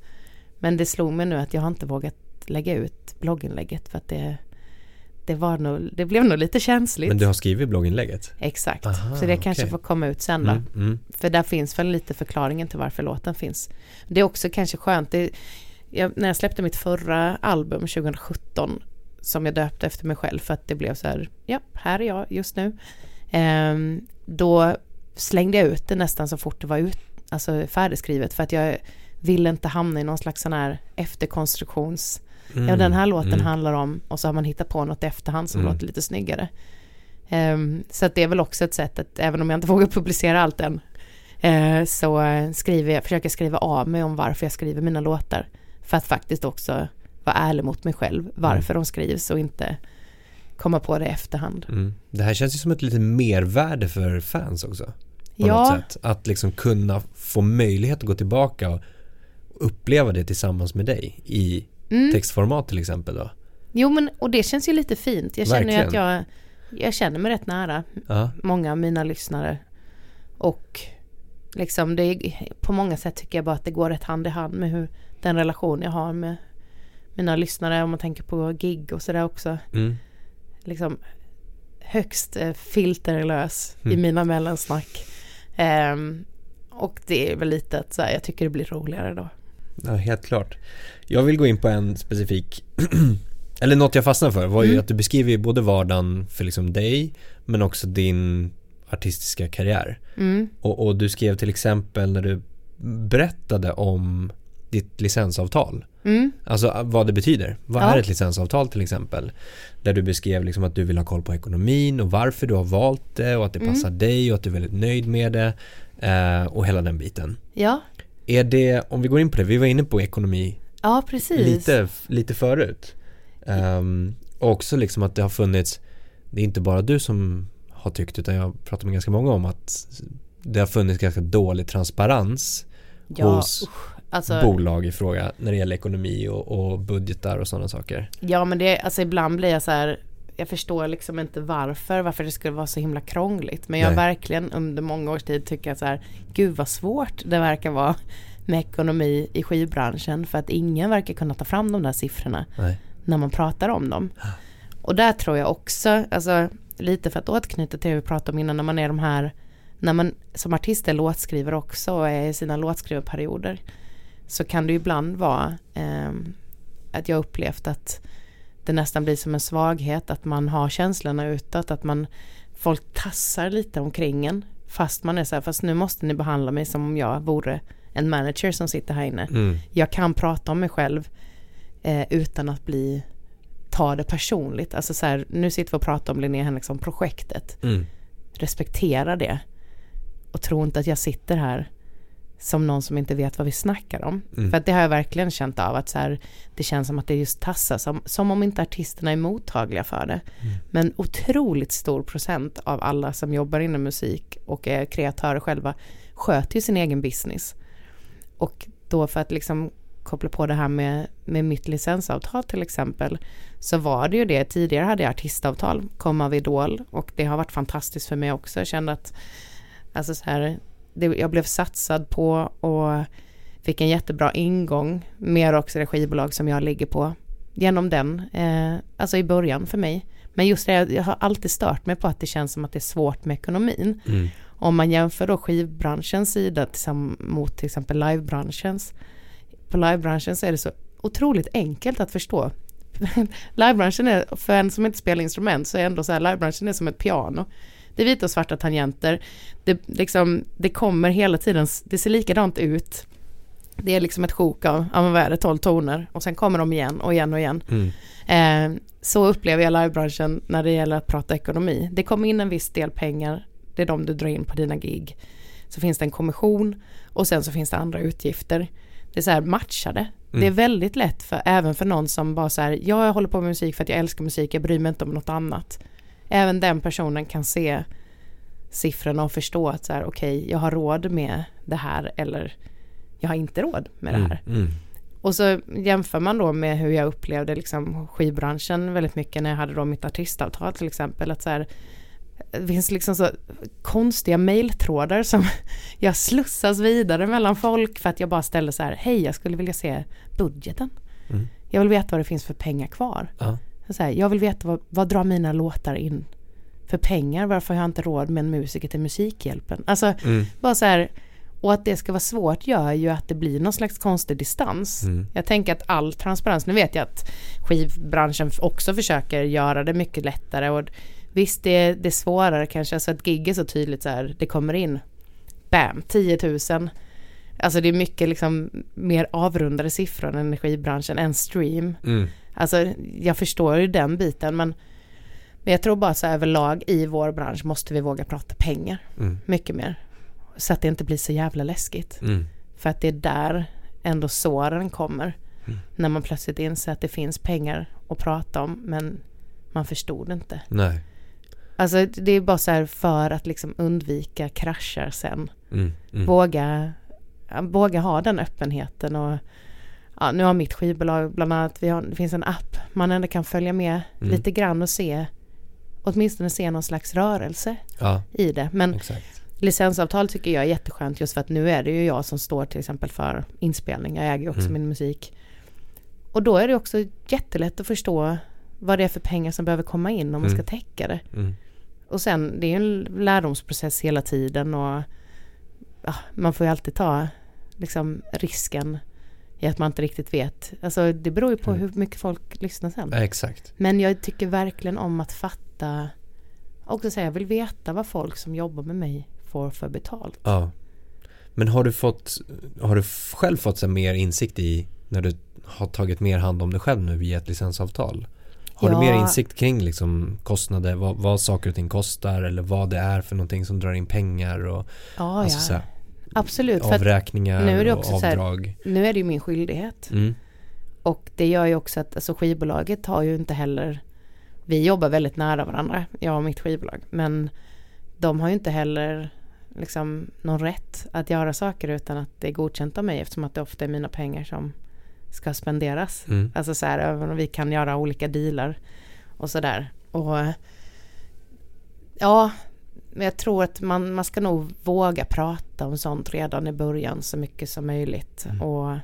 Men det slog mig nu att jag har inte vågat lägga ut blogginlägget för att det, det var nog, det blev nog lite känsligt. Men du har skrivit blogginlägget? Exakt, Aha, så det kanske får komma ut sen då. Mm, mm. För där finns väl lite förklaringen till varför låten finns. Det är också kanske skönt, det, jag, när jag släppte mitt förra album 2017 som jag döpte efter mig själv för att det blev så här, ja, här är jag just nu. Ehm, då slängde jag ut det nästan så fort det var ut, alltså färdigskrivet för att jag ville inte hamna i någon slags sån här efterkonstruktions Mm, Ja, den här låten mm. handlar om och så har man hittat på något i efterhand som Mm. låter lite snyggare. Ehm, så att det är väl också ett sätt att, även om jag inte vågar publicera allt än, eh, så skriver jag, försöker jag skriva av mig om varför jag skriver mina låtar. För att faktiskt också vara ärlig mot mig själv, varför de skrivs och inte komma på det i efterhand. Mm. Det här känns ju som ett litet mervärde för fans också. På Ja. något sätt. Att liksom kunna få möjlighet att gå tillbaka och uppleva det tillsammans med dig i Mm. textformat till exempel då. Jo men, och det känns ju lite fint. Jag känner ju att Verkligen. jag, jag känner mig rätt nära Ja, många av mina lyssnare. Och liksom det är, på många sätt tycker jag bara att det går rätt hand i hand med hur den relation jag har med mina lyssnare. Om man tänker på gig och sådär också. mm. Liksom högst eh, filterlös i Mm. mina mellansnack. Ehm, och det är väl lite att så här, jag tycker det blir roligare då. Ja helt klart. Jag vill gå in på en specifik, eller något jag fastnade för var ju Mm. att du beskriver både vardagen för liksom dig men också din artistiska karriär. Mm. Och, och du skrev till exempel när du berättade om ditt licensavtal. Mm. Alltså vad det betyder. Vad Ja. är ett licensavtal till exempel? Där du beskrev liksom att du vill ha koll på ekonomin och varför du har valt det och att det Mm. passar dig och att du är väldigt nöjd med det. Eh, och hela den biten. Ja, Är det, om vi går in på det, vi var inne på ekonomi ja lite, lite förut. Och också liksom att det har funnits, det är inte bara du som har tyckt utan jag har pratat med ganska många om att det har funnits ganska dålig transparens ja, hos alltså, bolag i fråga när det gäller ekonomi och, och budgetar och sådana saker. Ja men det, alltså ibland blir jag så här Jag förstår liksom inte varför, varför det skulle vara så himla krångligt. Men jag har verkligen under många års tid tycker att så här Gud vad svårt det verkar vara med ekonomi i skivbranschen För att ingen verkar kunna ta fram de där siffrorna Nej. när man pratar om dem Och där tror jag också, alltså lite för att återknyta till det vi pratade om innan när man är de här när man som artist är låtskrivare också och är i sina låtskrivarperioder så kan det ibland vara eh, att jag upplevt att det nästan blir som en svaghet att man har känslorna utåt, att man folk tassar lite omkring en fast man är så här, fast nu måste ni behandla mig som om jag vore en manager som sitter här inne. Mm. Jag kan prata om mig själv eh, utan att bli ta det personligt. Alltså så här, nu sitter vi och pratar om Linnea Henriksson-projektet. Mm. Respektera det. Och tro inte att jag sitter här som någon som inte vet vad vi snackar om. Mm. För att det har jag verkligen känt av att så här, det känns som att det just tassar, som, som om inte artisterna är mottagliga för det. Mm. Men otroligt stor procent av alla som jobbar inom musik och är kreatörer själva sköter ju sin egen business. Och då för att liksom koppla på det här med, med mitt licensavtal till exempel så var det ju det, tidigare hade jag artistavtal, kom av Idol och det har varit fantastiskt för mig också. Jag kände att alltså så här, det, jag blev satsad på och fick en jättebra ingång med också det skivbolag som jag ligger på genom den, eh, alltså i början för mig. Men just det, jag har alltid stört mig på att det känns som att det är svårt med ekonomin. Mm. Om man jämför då skivbranschens sida mot till exempel livebranschens. På livebranschen så är det så otroligt enkelt att förstå. livebranschen är, för en som inte spelar instrument så är ändå så här, livebranschen är som ett piano. Det är vita och svarta tangenter. Det, liksom, det kommer hela tiden, det ser likadant ut. Det är liksom ett sjok av, ja men vad är det, 12 toner och sen kommer de igen och igen och igen. Mm. Eh, så upplever jag livebranschen när det gäller att prata ekonomi. Det kommer in en viss del pengar, det är de du drar in på dina gig. Så finns det en kommission och sen så finns det andra utgifter. Det är så här matchade. Det är väldigt lätt för även för någon som bara så här, ja, jag håller på med musik för att jag älskar musik, jag bryr mig inte om något annat. Även den personen kan se siffrorna och förstå att så här, okej, jag har råd med det här eller jag har inte råd med det här. Mm. Mm. Och så jämför man då med hur jag upplevde liksom skivbranschen väldigt mycket när jag hade då mitt artistavtal till exempel. Att så här, det finns liksom så konstiga mejltrådar som jag slussas vidare mellan folk för att jag bara ställer så här, hej jag skulle vilja se budgeten. Mm. Jag vill veta vad det finns för pengar kvar. Ja. Så här, jag vill veta vad, vad drar mina låtar in för pengar, varför har jag inte råd med en musiker till Musikhjälpen? Alltså Mm. bara så här, och att det ska vara svårt gör ju att det blir någon slags konstig distans. Mm. Jag tänker att all transparens, nu vet jag att skivbranschen också försöker göra det mycket lättare och visst det är, det är svårare kanske, alltså att gig är så tydligt så här, det kommer in, bam, 10 000. Alltså det är mycket liksom mer avrundade siffror än i skivbranschen, en stream. Mm. Alltså jag förstår ju den biten men, men jag tror bara så överlag i vår bransch måste vi våga prata pengar Mm. mycket mer. Så att det inte blir så jävla läskigt. Mm. För att det är där ändå såren kommer. Mm. När man plötsligt inser att det finns pengar att prata om men man förstod inte. Nej. Alltså det är bara så här för att liksom undvika kraschar sen. Mm. Mm. Våga, våga ha den öppenheten och ja, nu har mitt skivbolag bland annat, vi har, det finns en app man ändå kan följa med Mm. lite grann och se åtminstone se någon slags rörelse Ja, i det. Men exakt. licensavtal tycker jag är jätteskönt just för att nu är det ju jag som står till exempel för inspelning. Jag äger ju också Mm. min musik. Och då är det också jättelätt att förstå vad det är för pengar som behöver komma in om man ska Mm. täcka det. Mm. Och sen det är en lärdomsprocess hela tiden och ja, man får ju alltid ta liksom risken i att man inte riktigt vet. Alltså det beror ju på Mm. hur mycket folk lyssnar sen. Ja, exakt. Men jag tycker verkligen om att fatta och också säga jag vill veta vad folk som jobbar med mig får för betalt. Ja. Men har du fått, har du själv fått så mer insikt i när du har tagit mer hand om dig själv nu via ett licensavtal? Har Ja. du mer insikt kring liksom kostnader, vad, vad saker och ting kostar eller vad det är för någonting som drar in pengar och Ja, alltså ja. så här, Absolut. Avräkningar nu är det också och så här- avdrag? nu är det ju min skyldighet. Mm. Och det gör ju också att alltså, skivbolaget har ju inte heller Vi jobbar väldigt nära varandra, jag och mitt skivbolag. Men de har ju inte heller liksom någon rätt att göra saker utan att det är godkänt av mig eftersom att det ofta är mina pengar som ska spenderas. Mm. Alltså så här, även om vi kan göra olika dealar och sådär. Och ja, men jag tror att man, man ska nog våga prata om sånt redan i början så mycket som möjligt. Mm. Och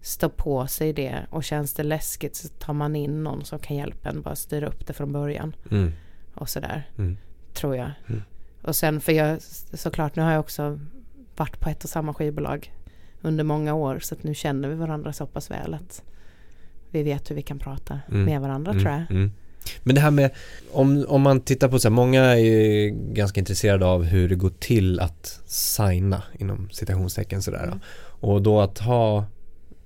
stå på sig det. Och känns det läskigt så tar man in någon som kan hjälpa en bara styra upp det från början. Mm. Och sådär, Mm. tror jag. Mm. Och sen för jag, såklart nu har jag också varit på ett och samma skivbolag under många år så att nu känner vi varandra så pass väl att vi vet hur vi kan prata Mm. med varandra Mm, tror jag. mm. Men det här med, om, om man tittar på så här, många är ju ganska intresserade av hur det går till att signa inom citationstecken sådär. Mm. Och då att ha,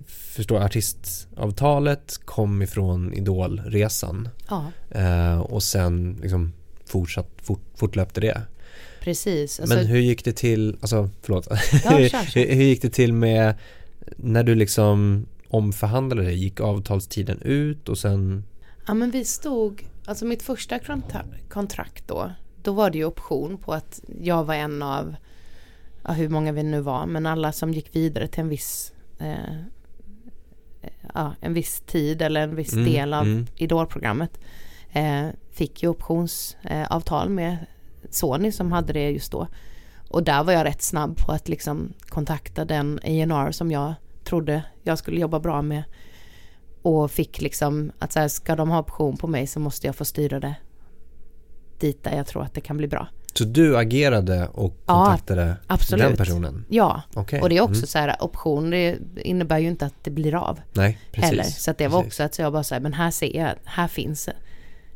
förstår artistavtalet kom ifrån idolresan Ja, eh, och sen liksom fortsatt, fort, fortlöpte det. Precis. Alltså, Men hur gick det till, alltså förlåt, ja, kör, kör. hur, hur gick det till med när du liksom omförhandlade det? Gick avtalstiden ut och sen Ja men vi stod, alltså mitt första kontra- kontrakt då, då var det ju option på att jag var en av, ja, hur många vi nu var, men alla som gick vidare till en viss, eh, ja, en viss tid eller en viss Mm, del av mm. idolprogrammet eh, fick ju optionsavtal eh, med Sony som hade det just då. Och där var jag rätt snabb på att liksom kontakta den A&R som jag trodde jag skulle jobba bra med. Och fick liksom att så här, ska de ha option på mig så måste jag få styra det dit där jag tror att det kan bli bra. Så du agerade och Ja, kontaktade absolut. den personen? Ja, Okej. och det är också Mm. så här option, det innebär ju inte att det blir av Nej, precis. heller. Så att det var Precis. också att jag bara så här, men här ser jag, här finns,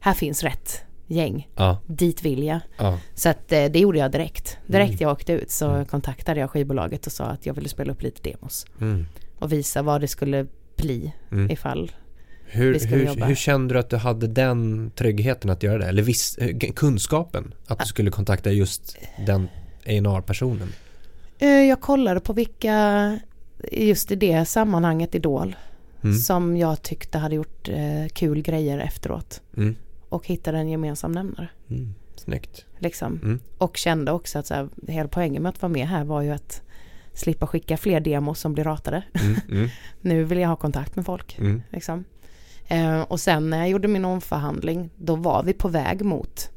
här finns rätt gäng, Ja, dit vill jag. ja. Så att eh, det gjorde jag direkt. Direkt Mm. jag åkte ut så Mm. kontaktade jag skivbolaget och sa att jag ville spela upp lite demos. Mm. Och visa vad det skulle bli Mm. ifall. Hur, vi ska hur, jobba. hur kände du att du hade den tryggheten att göra det? Eller viss, eh, kunskapen att du skulle kontakta just den A&R-personen? Eh, Jag kollade på vilka, just i det sammanhanget Idol, Mm. som jag tyckte hade gjort kul grejer efteråt. Och hittade en gemensam nämnare. Mm. Snyggt. Liksom. Mm. Och kände också att så här, hela poängen med att vara med här var ju att slippa skicka fler demos som blir ratade. Mm. Mm. Nu vill jag ha kontakt med folk. Mm. Liksom. Eh, och sen när jag gjorde min omförhandling, då var vi på väg mot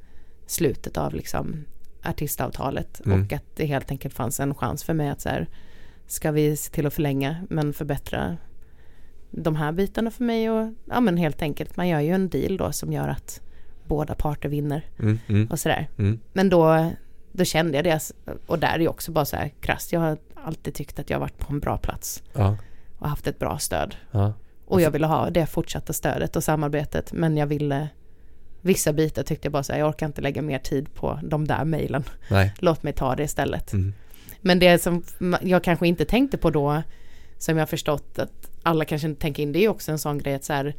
slutet av liksom artistavtalet. Mm. Och att det helt enkelt fanns en chans för mig att så här, ska vi se till att förlänga men förbättra de här bitarna för mig och ja men helt enkelt, man gör ju en deal då som gör att båda parter vinner Mm. Mm. och sådär. Mm. Men då, då kände jag det och där är ju också bara så här krasst, jag har alltid tyckt att jag har varit på en bra plats Ja. och haft ett bra stöd. Ja. Och jag ville ha det fortsatta stödet och samarbetet. Men jag ville, vissa bitar tyckte jag bara så här, jag orkar inte lägga mer tid på de där mejlen. Låt mig ta det istället. Mm. Men det som jag kanske inte tänkte på då, som jag förstått att alla kanske inte tänker in, det är också en sån grej att så här,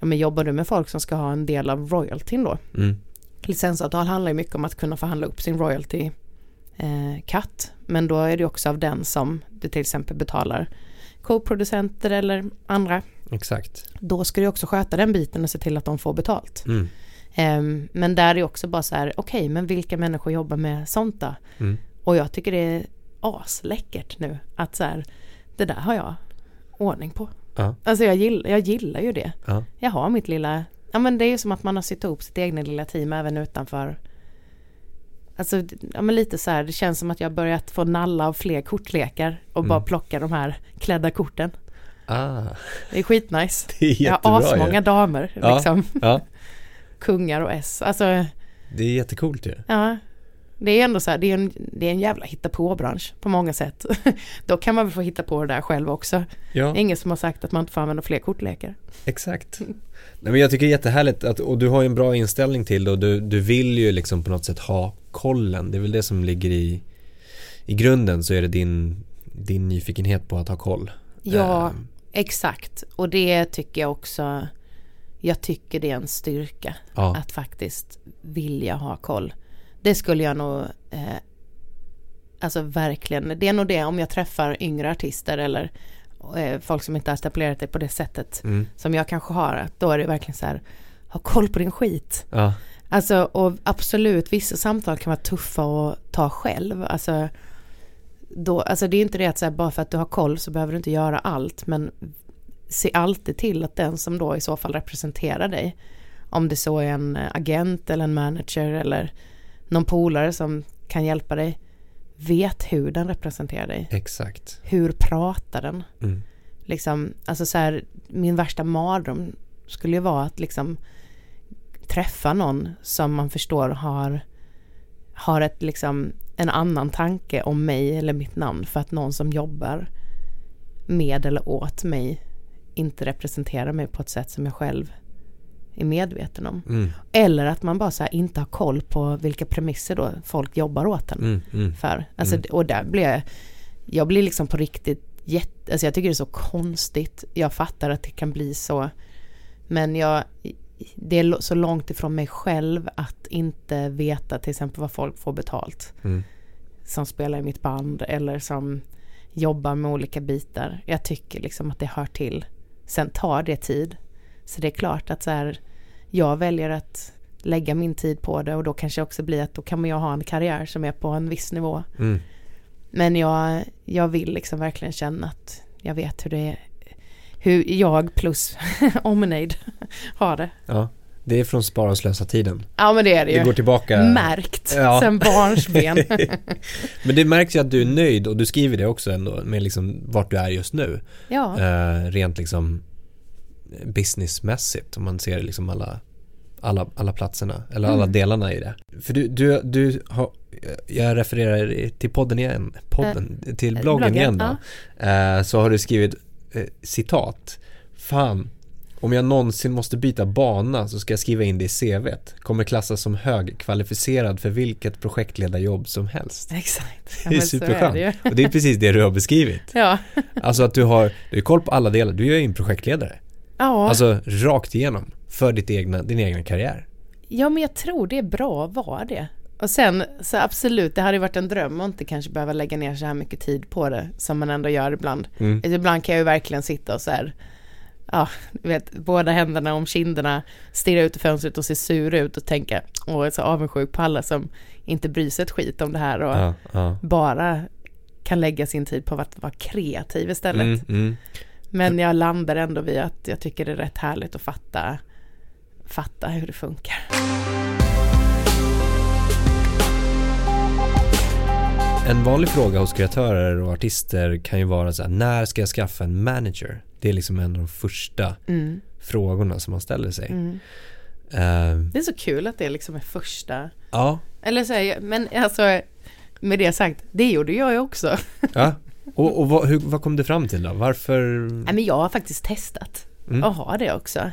ja men jobbar du med folk som ska ha en del av royaltyn då? Mm. Licensavtal handlar ju mycket om att kunna förhandla upp sin royalty eh, cut. Men då är det också av den som du till exempel betalar co-producenter eller andra. Exakt. Då ska du också sköta den biten och se till att de får betalt. Mm. Ehm, men där är också bara så här, okej, men vilka människor jobbar med sånt då? Mm. Och jag tycker det är asläckert nu att så här, det där har jag ordning på. Ja. Alltså jag gillar, jag gillar ju det. Ja. Jag har mitt lilla, ja men det är ju som att man har sytt ihop sitt egna lilla team även utanför. Alltså, ja men lite så här, det känns som att jag har börjat få nalla av fler kortlekar och bara Mm. plocka de här klädda korten. Ah. Det är skitnice. Det är Jag har jättebra asmånga ju. damer, Ja. liksom. Ja. Kungar och S. Alltså, Det är jättecoolt ju. ja. Det är ändå så här, det är en, det är en jävla hitta på bransch på många sätt. Då kan man väl få hitta på det där själv också. Ja. Ingen som har sagt att man inte får använda fler kortlekar. Exakt. Nej, men jag tycker det är jättehärligt att, och du har ju en bra inställning till det och du, du vill ju liksom på något sätt ha kollen. Det är väl det som ligger i, i grunden så är det din, din nyfikenhet på att ha koll. Ja, Ehm, exakt. Och det tycker jag också, jag tycker det är en styrka. ja. Att faktiskt vilja ha koll. Det skulle jag nog, eh, alltså verkligen, det är nog det om jag träffar yngre artister eller eh, folk som inte har etablerat det på det sättet Mm. som jag kanske har, då är det verkligen så här, ha koll på din skit. ja. Alltså och absolut, vissa samtal kan vara tuffa att ta själv. Alltså, då, alltså det är inte det att så här, bara för att du har koll så behöver du inte göra allt, men se alltid till att den som då i så fall representerar dig, om det så är en agent eller en manager eller någon polare som kan hjälpa dig, vet hur den representerar dig. Exakt. Hur pratar den? Mm. Liksom, alltså så här, min värsta mardröm skulle ju vara att liksom träffa någon som man förstår har har ett, liksom, en annan tanke om mig eller mitt namn för att någon som jobbar med eller åt mig inte representerar mig på ett sätt som jag själv är medveten om. Mm. Eller att man bara så inte har koll på vilka premisser då folk jobbar åt en Mm. Mm. för. Alltså, Mm. Och där blir jag, jag blir liksom på riktigt jätte, alltså jag tycker det är så konstigt. Jag fattar att det kan bli så. Men jag, det är så långt ifrån mig själv att inte veta till exempel vad folk får betalt. Mm. Som spelar i mitt band eller som jobbar med olika bitar. Jag tycker liksom att det hör till. Sen tar det tid. Så det är klart att så här, jag väljer att lägga min tid på det och då kanske också blir att då kan jag ha en karriär som är på en viss nivå. Mm. Men jag, jag vill liksom verkligen känna att jag vet hur det är, hur jag plus omnejd har det. Ja, det är från Spara och slösa tiden. Ja men det är det Det ju. går tillbaka. Märkt Ja. sen barnsben. Men det märks ju att du är nöjd och du skriver det också ändå med liksom vart du är just nu. ja. Eh, rent liksom businessmässigt om man ser liksom alla, alla, alla platserna eller alla Mm. delarna i det. För du, du, du har, jag refererar till podden igen, podden, till Eh, bloggen, bloggen, igen då. Eh, så har du skrivit eh, citat. Fan, om jag någonsin måste byta bana så ska jag skriva in det i CVt. Kommer klassas som högkvalificerad för vilket projektledarjobb som helst. Exakt. Ja, Det är superskönt. det. Och det är precis det du har beskrivit. Ja. Alltså att du har, du har koll på alla delar. Du är ju en projektledare. Ja. Alltså rakt igenom. För ditt egna, din egna karriär. ja, men jag tror det är bra att vara det. Och sen, så absolut, det hade ju varit en dröm att inte kanske behöva lägga ner så här mycket tid på det, som man ändå gör ibland. Mm. Alltså, Ibland kan jag ju verkligen sitta och så här, ja, du vet, båda händerna om kinderna, stirra ut i fönstret och se sur ut och tänka, jag är så avundsjuk på alla som inte bryr sig ett skit om det här och Ja, ja. bara kan lägga sin tid på att vara kreativ istället. Mm, mm. Men jag landar ändå vid att jag tycker det är rätt härligt att fatta, fatta hur det funkar. En vanlig fråga hos kreatörer och artister kan ju vara så här, när ska jag skaffa en manager? Det är liksom en av de första Mm, frågorna som man ställer sig. mm. Eh, Det är så kul att det liksom är första, ja, eller så här, men alltså med det sagt, det gjorde jag ju också. ja. Och, och vad, hur, vad kom du fram till då? Varför? Nej men jag har faktiskt testat Mm. och har det också.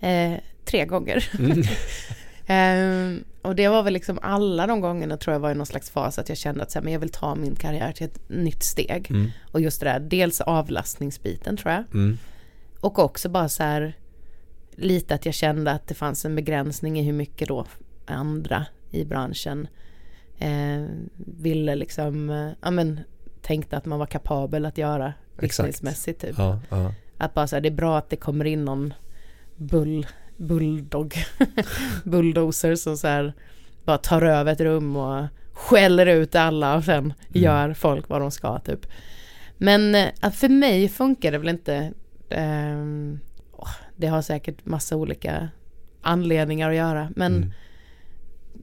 Eh, tre gånger. Mm. Ehm, och det var väl liksom alla de gångerna tror jag var i någon slags fas att jag kände att så här, men jag vill ta min karriär till ett nytt steg. Mm. Och just det där, dels avlastningsbiten tror jag. Mm. Och också bara så här lite att jag kände att det fanns en begränsning i hur mycket då andra i branschen eh, ville liksom, eh, ja men tänkte att man var kapabel att göra businessmässigt typ. Ja, ja. Att bara så här, det är bra att det kommer in någon bull, bulldog, bulldozer som så här bara tar över ett rum och skäller ut alla och sen gör folk vad de ska typ. Men eh, att för mig funkar det väl inte. åh, det har säkert massa olika anledningar att göra. Men Mm.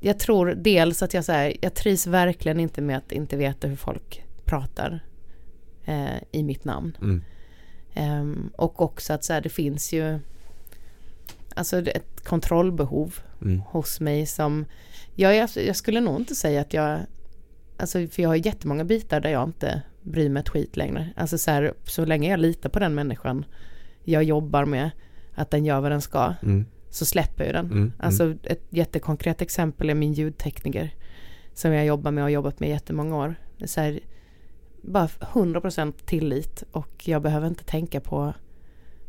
jag tror dels att jag så här, jag trivs verkligen inte med att inte veta hur folk pratar eh, i mitt namn. Mm. Ehm, och också att så här, det finns ju alltså ett kontrollbehov Mm. hos mig som jag, jag, jag skulle nog inte säga att jag alltså för jag har jättemånga bitar där jag inte bryr mig ett skit längre. Alltså så här, så länge jag litar på den människan jag jobbar med att den gör vad den ska Mm. så släpper jag den. Mm. Alltså ett jättekonkret exempel är min ljudtekniker som jag jobbar med och har jobbat med i jättemånga år. Så här, bara 100% tillit och jag behöver inte tänka på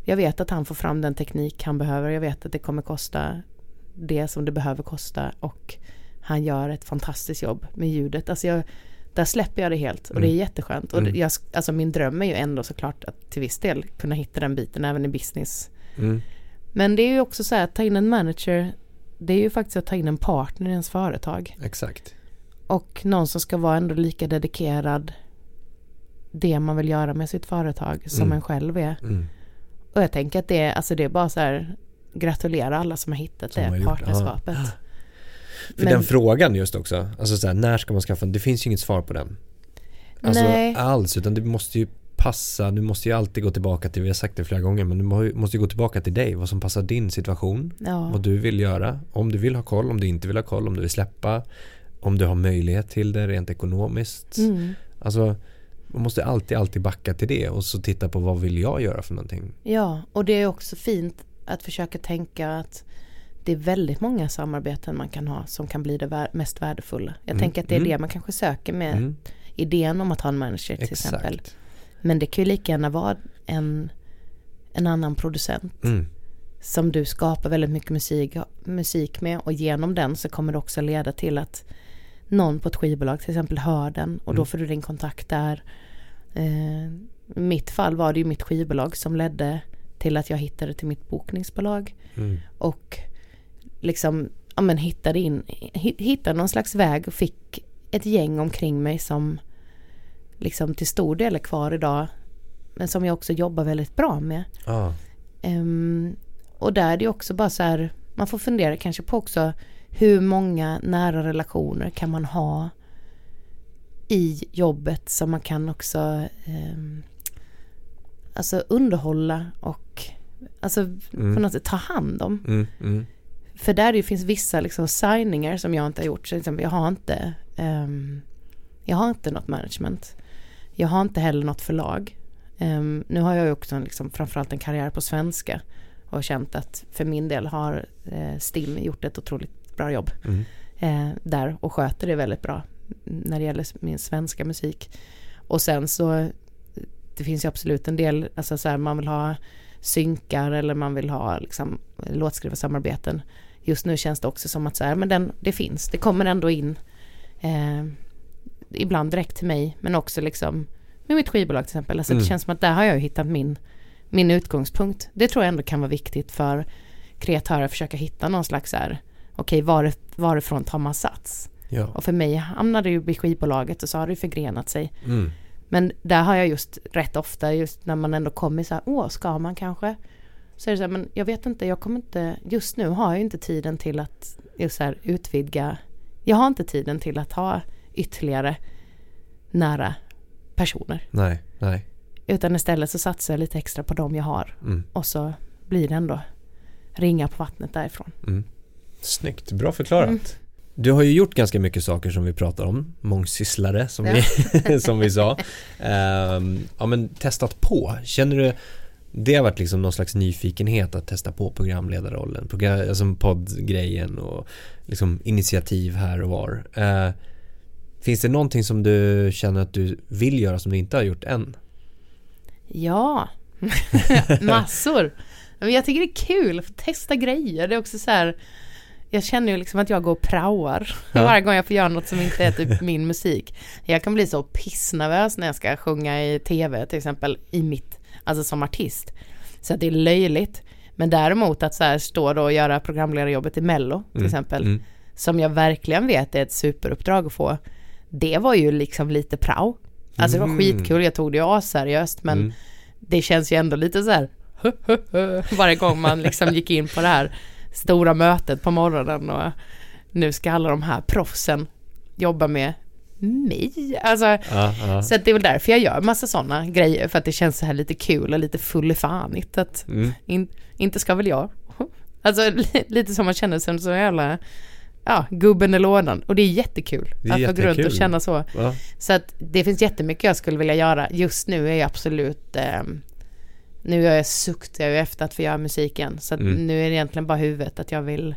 jag vet att han får fram den teknik han behöver. Jag vet att det kommer kosta det som det behöver kosta och han gör ett fantastiskt jobb med ljudet. Alltså jag, där släpper jag det helt och det är Mm. jätteskönt. Och Mm. det, jag, alltså min dröm är ju ändå såklart att till viss del kunna hitta den biten även i business. Mm. Men det är ju också så här att ta in en manager, det är ju faktiskt att ta in en partner i ens företag. Exakt. Och någon som ska vara ändå lika dedikerad det man vill göra med sitt företag som Mm. en själv är. Mm. Och jag tänker att det är, alltså det är bara så här, gratulera alla som har hittat Som det har partnerskapet. För Men- den frågan just också, alltså så här, när ska man skaffa, det finns ju inget svar på den. Alltså Nej. alls, utan det måste ju passa, du måste ju alltid gå tillbaka till, vi har sagt det flera gånger, men du må- måste ju gå tillbaka till dig, vad som passar din situation, Ja. vad du vill göra, om du vill ha koll, om du inte vill ha koll, om du vill släppa. om du har möjlighet till det rent ekonomiskt. Mm. Alltså man måste alltid, alltid backa till det och så titta på vad vill jag göra för någonting. Ja, och det är också fint att försöka tänka att det är väldigt många samarbeten man kan ha som kan bli det mest värdefulla. Jag Mm, tänker att det är mm. det man kanske söker med Mm, idén om att ha en manager till exempel. exakt. Men det kan ju lika gärna vara en, en annan producent Mm, som du skapar väldigt mycket musik, musik med och genom den så kommer det också leda till att någon på ett skivbolag till exempel hör den och då Mm. får du din kontakt där. Eh, I mitt fall var det ju mitt skivbolag som ledde till att jag hittade till mitt bokningsbolag mm, och liksom ja, men hittade in, hi- hittade någon slags väg och fick ett gäng omkring mig som liksom till stor del är kvar idag men som jag också jobbar väldigt bra med. ja, Ehm, och där är det också bara så här, man får fundera kanske på också hur många nära relationer kan man ha i jobbet som man kan också um, alltså underhålla och alltså Mm. på något sätt ta hand om. mm, mm, För där det finns vissa liksom signingar som jag inte har gjort. Så exempel, jag har inte ehm, Jag har inte något management. Jag har inte heller något förlag. Ehm, nu har jag ju också en, liksom, framförallt en karriär på svenska. Och känt att för min del har eh, Stim gjort ett otroligt bra jobb. mm, Eh, där och sköter det väldigt bra. När det gäller min svenska musik. Och sen så det finns ju absolut en del, alltså så här, man vill ha synkar eller man vill ha liksom låtskrivarsamarbeten. Just nu känns det också som att så här, men den, det finns, det kommer ändå in eh, ibland direkt till mig, men också liksom med mitt skivbolag till exempel. Alltså Mm. det känns som att där har jag ju hittat min, min utgångspunkt. Det tror jag ändå kan vara viktigt för kreatörer att försöka hitta någon slags så här, okej var, varifrån tar man sats? ja, Och för mig hamnade det ju vid skivbolaget och så har det ju förgrenat sig. mm, Men där har jag just rätt ofta, just när man ändå kommer så här, åh, ska man kanske? Så är det så här, men jag vet inte, jag kommer inte, just nu har jag inte tiden till att just så här, utvidga, jag har inte tiden till att ha ytterligare nära personer. nej, nej, Utan istället så satsar jag lite extra på dem jag har mm, och så blir det ändå ringa på vattnet därifrån. mm. Snyggt, bra förklarat. Mm. Du har ju gjort ganska mycket saker som vi pratar om, mångsysslare som, Ja. vi, som vi sa. Ehm, ja men testat på, känner du det har varit liksom någon slags nyfikenhet att testa på programledarrollen, program, alltså poddgrejen och liksom initiativ här och var. Eh, finns det någonting som du känner att du vill göra som du inte har gjort än? Ja, massor. Men jag tycker det är kul att testa grejer. Det är också så här, jag känner ju liksom att jag går och praoar Ja. varje gång jag får göra något som inte är typ min musik. Jag kan bli så pissnervös när jag ska sjunga i tv till exempel i mitt, alltså som artist. Så att det är löjligt. Men däremot att så här stå då och göra programledarjobbet i Mello till Mm, exempel, mm, som jag verkligen vet är ett superuppdrag att få. Det var ju liksom lite prao. Alltså det var Mm. skitkul, jag tog det ju asseriöst men mm, det känns ju ändå lite så här varje gång man liksom gick in på det här stora mötet på morgonen och nu ska alla de här proffsen jobba med mig. Alltså, ja, ja, så det är väl därför jag gör massa sådana grejer för att det känns så här lite kul och lite fullifanigt att mm, in, inte ska väl jag. Alltså li- lite som man känner sig som så jävla ja, gubben i lådan och det är jättekul Det är att få gå runt och känna så. ja, Så att det finns jättemycket jag skulle vilja göra. Just nu är jag absolut eh, Nu är jag suktar jag ju efter att få göra musiken. Så Mm. nu är det egentligen bara huvudet att jag vill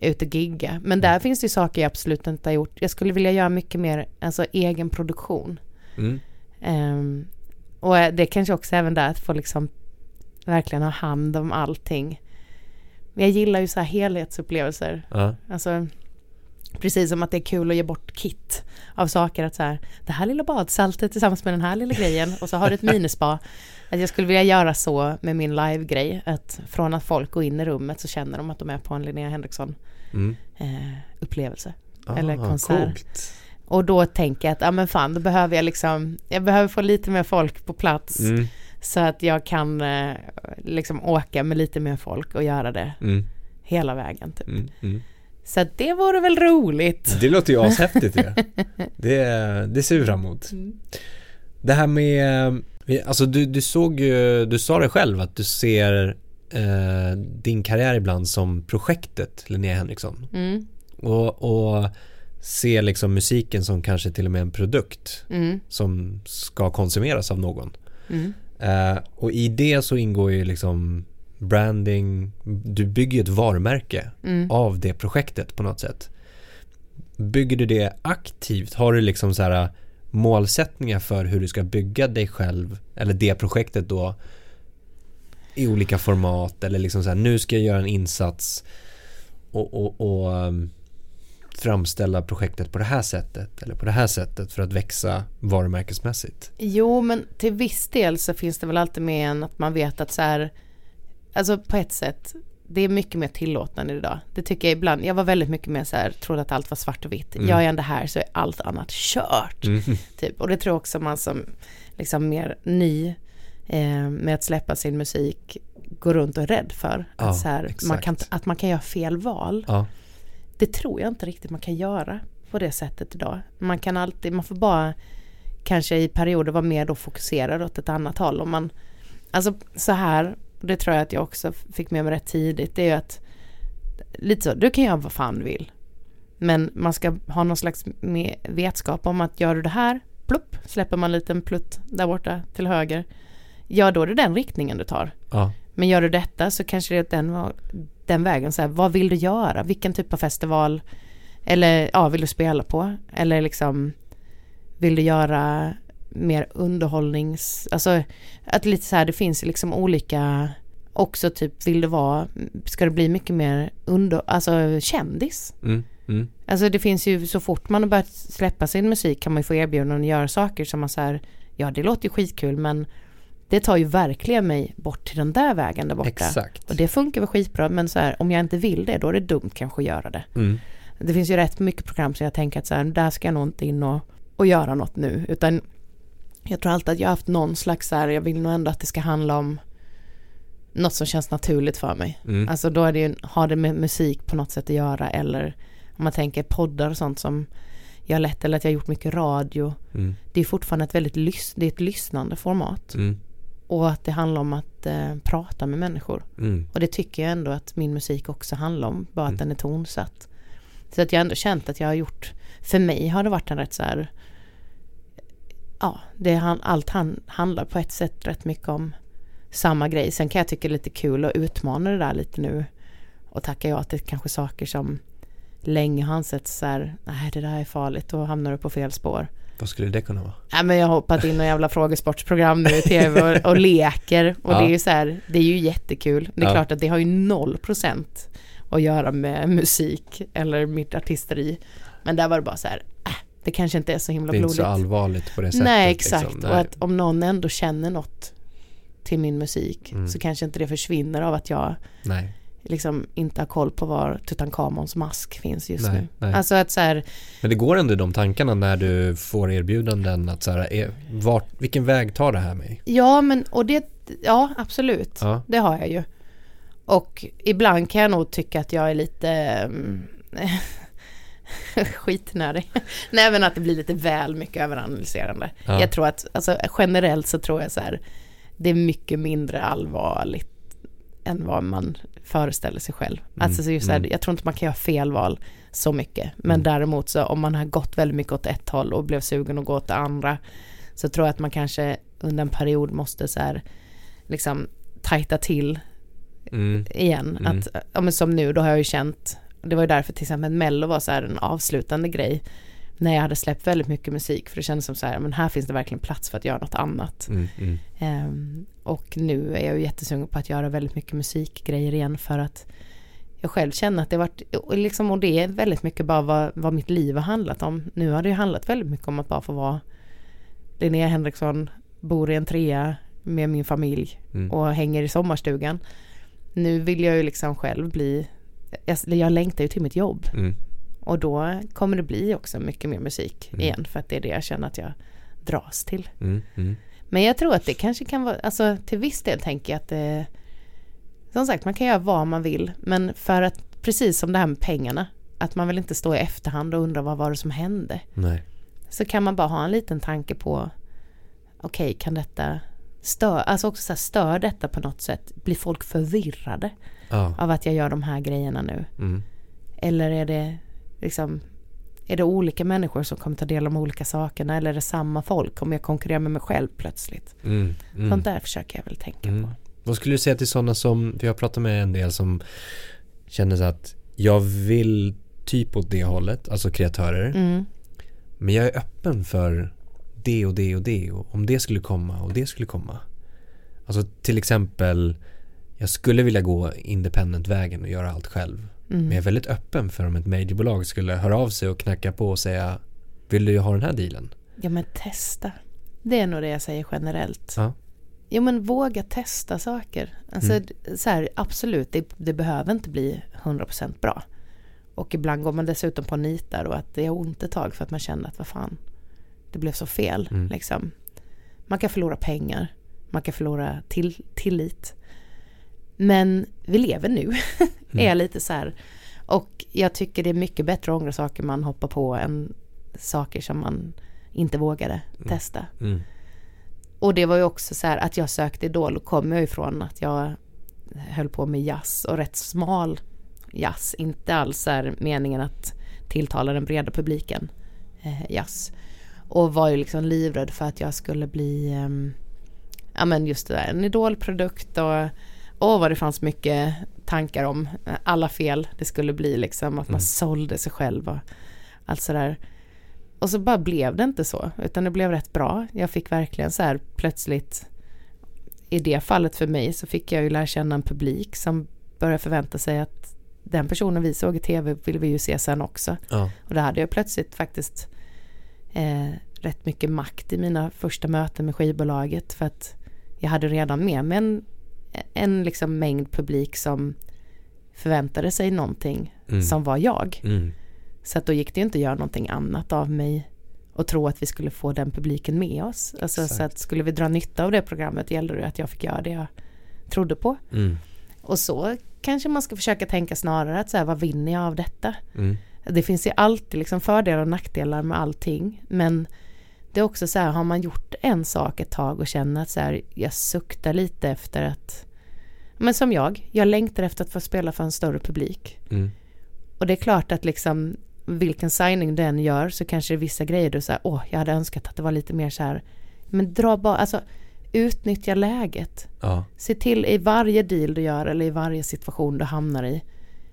ut och gigga. Men där finns det ju saker jag absolut inte har gjort. Jag skulle vilja göra mycket mer, alltså egen produktion. mm, Ehm, och det kanske också även där att få liksom verkligen ha hand om allting. Men jag gillar ju så här helhetsupplevelser. ja, Alltså precis som att det är kul att ge bort kit av saker att så här det här lilla badsaltet tillsammans med den här lilla grejen och så har du ett minispa. Att jag skulle vilja göra så med min live-grej att från att folk går in i rummet så känner de att de är på en Linnea Henriksson mm. eh, upplevelse. Eller Ah, konsert. Coolt. Och då tänker jag att ja men fan då behöver jag liksom jag behöver få lite mer folk på plats Mm, så att jag kan eh, liksom åka med lite mer folk och göra det mm, hela vägen typ. mm, mm. Så att det vore väl roligt. Det låter ju ashäftigt det. det. Det ser vi fram emot. Det här med, alltså du, du såg ju, du sa det själv att du ser eh, din karriär ibland som projektet Linnea Henriksson. Mm. Och, och se liksom musiken som kanske till och med en produkt Mm. som ska konsumeras av någon. Mm. Eh, och i det så ingår ju liksom branding, du bygger ju ett varumärke Mm. av det projektet på något sätt. Bygger du det aktivt? Har du liksom så här målsättningar för hur du ska bygga dig själv eller det projektet då i olika format eller liksom så här nu ska jag göra en insats och, och, och um, framställa projektet på det här sättet eller på det här sättet för att växa varumärkesmässigt. Jo, men till viss del så finns det väl alltid med en att man vet att så här, alltså på ett sätt, det är mycket mer tillåtande idag. Det tycker jag ibland, jag var väldigt mycket mer så här, trodde att allt var svart och vitt. Mm. Gör jag det här så är allt annat kört. Mm. Typ. Och det tror jag också man som liksom mer ny eh, med att släppa sin musik går runt och är rädd för. Ja, att, så här, man kan, att man kan göra fel val. Ja, Det tror jag inte riktigt man kan göra på det sättet idag. Man kan alltid, man får bara kanske i perioder vara mer då fokuserad åt ett annat håll. Om man, alltså så här, det tror jag att jag också fick med mig rätt tidigt, det är ju att lite så, du kan göra vad fan du vill. Men man ska ha någon slags med vetskap om att gör du det här, plupp, släpper man en liten plutt där borta till höger. Ja, då är det den riktningen du tar. ja, Men gör du detta så kanske det är den, den vägen. Så här, vad vill du göra? Vilken typ av festival? Eller ja, vill du spela på? Eller liksom vill du göra mer underhållnings... Alltså att lite så här, det finns liksom olika... Också typ, vill du vara... Ska det bli mycket mer under... Alltså kändis? mm, mm, Alltså det finns ju så fort man har börjat släppa sin musik kan man ju få erbjudanden att göra saker som man så här, ja det låter ju skitkul men det tar ju verkligen mig bort till den där vägen där borta. exakt. Och det funkar väl skitbra men så här, om jag inte vill det då är det dumt kanske att göra det. Mm, Det finns ju rätt mycket program som jag tänker att så här, där ska jag nog inte in och, och göra något nu utan jag tror alltid att jag har haft någon slags så här, jag vill nog ändå att det ska handla om något som känns naturligt för mig. mm, Alltså då är det ju, har det med musik på något sätt att göra eller om man tänker poddar och sånt som jag har lett eller att jag har gjort mycket radio. mm, Det är fortfarande ett väldigt lys, det är ett lyssnande format mm, och att det handlar om att eh, prata med människor. mm, Och det tycker jag ändå att min musik också handlar om, bara att Mm. den är tonsatt. Så att jag har ändå känt att jag har gjort, för mig har det varit en rätt så här, ja, det, han- allt han handlar på ett sätt rätt mycket om samma grej. Sen kan jag tycka det är lite kul att utmana det där lite nu och tacka ja till kanske saker som länge har ansetts så här, nej det där är farligt, då hamnar du på fel spår. Vad skulle det kunna vara? Nej men jag har hoppat in i jävla frågesportsprogram nu i tv och, och leker och Ja. det är ju så här, det är ju jättekul. Det är Ja. klart att det har ju noll procent att göra med musik eller mitt artisteri. Men där var det bara så här, äh, det kanske inte är så himla Det är inte blodigt. så allvarligt på det sättet. Nej exakt, liksom. och att om någon ändå känner något till min musik Mm. så kanske inte det försvinner av att jag Nej, liksom inte har koll på var Tutankhamons mask finns just Nej, nu. nej. Alltså att så här, men det går ändå i de tankarna när du får erbjudanden att så här, är, vart, vilken väg tar det här mig? ja men och det, ja absolut. Ja, Det har jag ju. Och ibland kan jag nog tycka att jag är lite mm, skitnödig. Nej men att det blir lite väl mycket överanalyserande. Ja. Jag tror att, alltså generellt så tror jag så här, det är mycket mindre allvarligt än vad man föreställer sig själv. Alltså så just så här, mm. jag tror inte man kan göra fel val så mycket. Men Mm. däremot så om man har gått väldigt mycket åt ett håll och blev sugen att gå åt det andra så tror jag att man kanske under en period måste så här liksom tajta till mm, igen. Mm. Att, ja, men som nu, då har jag ju känt, det var ju därför till exempel Mello var så här en avslutande grej. När jag hade släppt väldigt mycket musik, för det kändes som så här, men här finns det verkligen plats för att göra något annat. mm, mm, Ehm, och nu är jag ju jättesugen på att göra väldigt mycket musikgrejer igen för att jag själv känner att det varit, och liksom, och det är väldigt mycket bara vad, vad mitt liv har handlat om. Nu har det ju handlat väldigt mycket om att bara få vara Linnea Henriksson, bor i en trea med min familj mm. och hänger i sommarstugan. Nu vill jag ju liksom själv bli, jag, jag längtar ju till mitt jobb Mm, och då kommer det bli också mycket mer musik Mm. igen för att det är det jag känner att jag dras till. mm, mm, Men jag tror att det kanske kan vara, alltså till viss del tänker jag att det, som sagt man kan göra vad man vill, men för att, precis som det här med pengarna, att man vill inte stå i efterhand och undra vad var det som hände. nej, Så kan man bara ha en liten tanke på, okej kan detta stör, alltså också så här, stör detta på något sätt? Blir folk förvirrade ja, av att jag gör de här grejerna nu? mm, Eller är det liksom, är det olika människor som kommer ta del av de olika sakerna eller är det samma folk? Kommer jag konkurrera med mig själv plötsligt? Mm, mm. Sånt där försöker jag väl tänka Mm. på. Vad skulle du säga till sådana som, för jag har pratat med en del som känner så att jag vill typ åt det hållet, alltså kreatörer. Mm. Men jag är öppen för det och det och det och om det skulle komma och det skulle komma. Alltså till exempel, jag skulle vilja gå independent-vägen och göra allt själv. Men jag är Mm. väldigt öppen för om ett majorbolag skulle höra av sig och knacka på och säga Vill du ha den här dealen? Ja men testa. Det är nog det jag säger generellt. Ja. Jo men våga testa saker. Alltså Mm. så här, absolut, det, det behöver inte bli 100% bra. Och ibland går man dessutom på nitar och att det är ont ett tag för att man känner att vad fan, det blev så fel. Mm. Liksom. Man kan förlora pengar, man kan förlora till, tillit. Men vi lever nu, är jag lite så här. Och jag tycker det är mycket bättre att ångra saker man hoppar på än saker som man inte vågade testa. Mm. Och det var ju också så här att jag sökte Idol och kom jag ifrån att jag höll på med jazz och rätt smal jazz. Inte alls så här meningen att tilltala den breda publiken eh, jazz. Och var ju liksom livrädd för att jag skulle bli, ehm, ja men just det där, en idolprodukt och Åh vad det fanns mycket tankar om eh, alla fel det skulle bli liksom, att man Mm. sålde sig själv och allt sådär. Och så bara blev det inte så, utan det blev rätt bra. Jag fick verkligen så här plötsligt, i det fallet för mig så fick jag ju lära känna en publik som började förvänta sig att den personen vi såg i tv vill vi ju se sen också. Ja. Och då hade jag plötsligt faktiskt eh, rätt mycket makt i mina första möten med skivbolaget för att jag hade redan med mig en, en liksom mängd publik som förväntade sig någonting Mm. som var jag. Mm. Så att då gick det ju inte att göra någonting annat av mig och tro att vi skulle få den publiken med oss. Alltså, Exakt. så att skulle vi dra nytta av det programmet gällde det att jag fick göra det jag trodde på. Mm. Och så kanske man ska försöka tänka snarare att så här, vad vinner jag av detta? Mm. Det finns ju alltid liksom fördelar och nackdelar med allting. Men det är också så här, har man gjort en sak ett tag och känner att så här, jag suktar lite efter att men som jag, jag längtar efter att få spela för en större publik. Mm. Och det är klart att liksom vilken signing den gör så kanske det är vissa grejer du säger, åh, jag hade önskat att det var lite mer så här, men dra bara, alltså utnyttja läget. Ja. Se till i varje deal du gör eller i varje situation du hamnar i,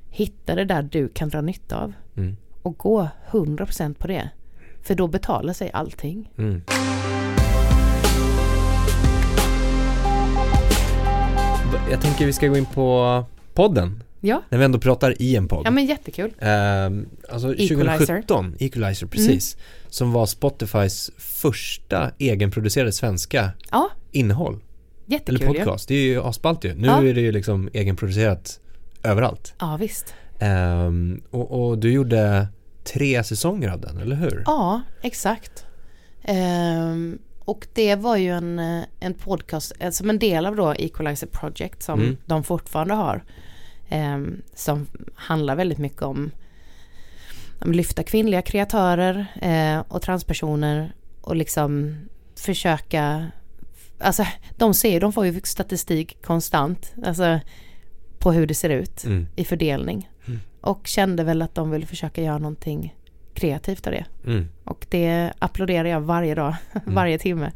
hitta det där du kan dra nytta av Mm. och gå 100% på det. För då betalar sig allting. Mm. Jag tänker vi ska gå in på podden. Ja, När vi ändå pratar i en podd. ja men jättekul. Ehm, alltså Equalizer. 2017, Equalizer, precis. Som var Spotifys första egenproducerade svenska Ja, innehåll. Eller jättekul ju. podcast. Det är ju asballt ju. Nu Ja. är det ju liksom egenproducerat överallt. Ja, visst. Ehm, och, och du gjorde tre säsonger av den, eller hur? Ja, exakt. Ehm, och det var ju en, en podcast, eh, som en del av då Equalizer Project som Mm. de fortfarande har. ehm, som handlar väldigt mycket om att lyfta kvinnliga kreatörer eh, och transpersoner och liksom försöka, alltså de ser de får ju statistik konstant, alltså på hur det ser ut Mm. i fördelning. Och kände väl att de ville försöka göra någonting kreativt av det. Mm. Och det applåderar jag varje dag, Mm. varje timme.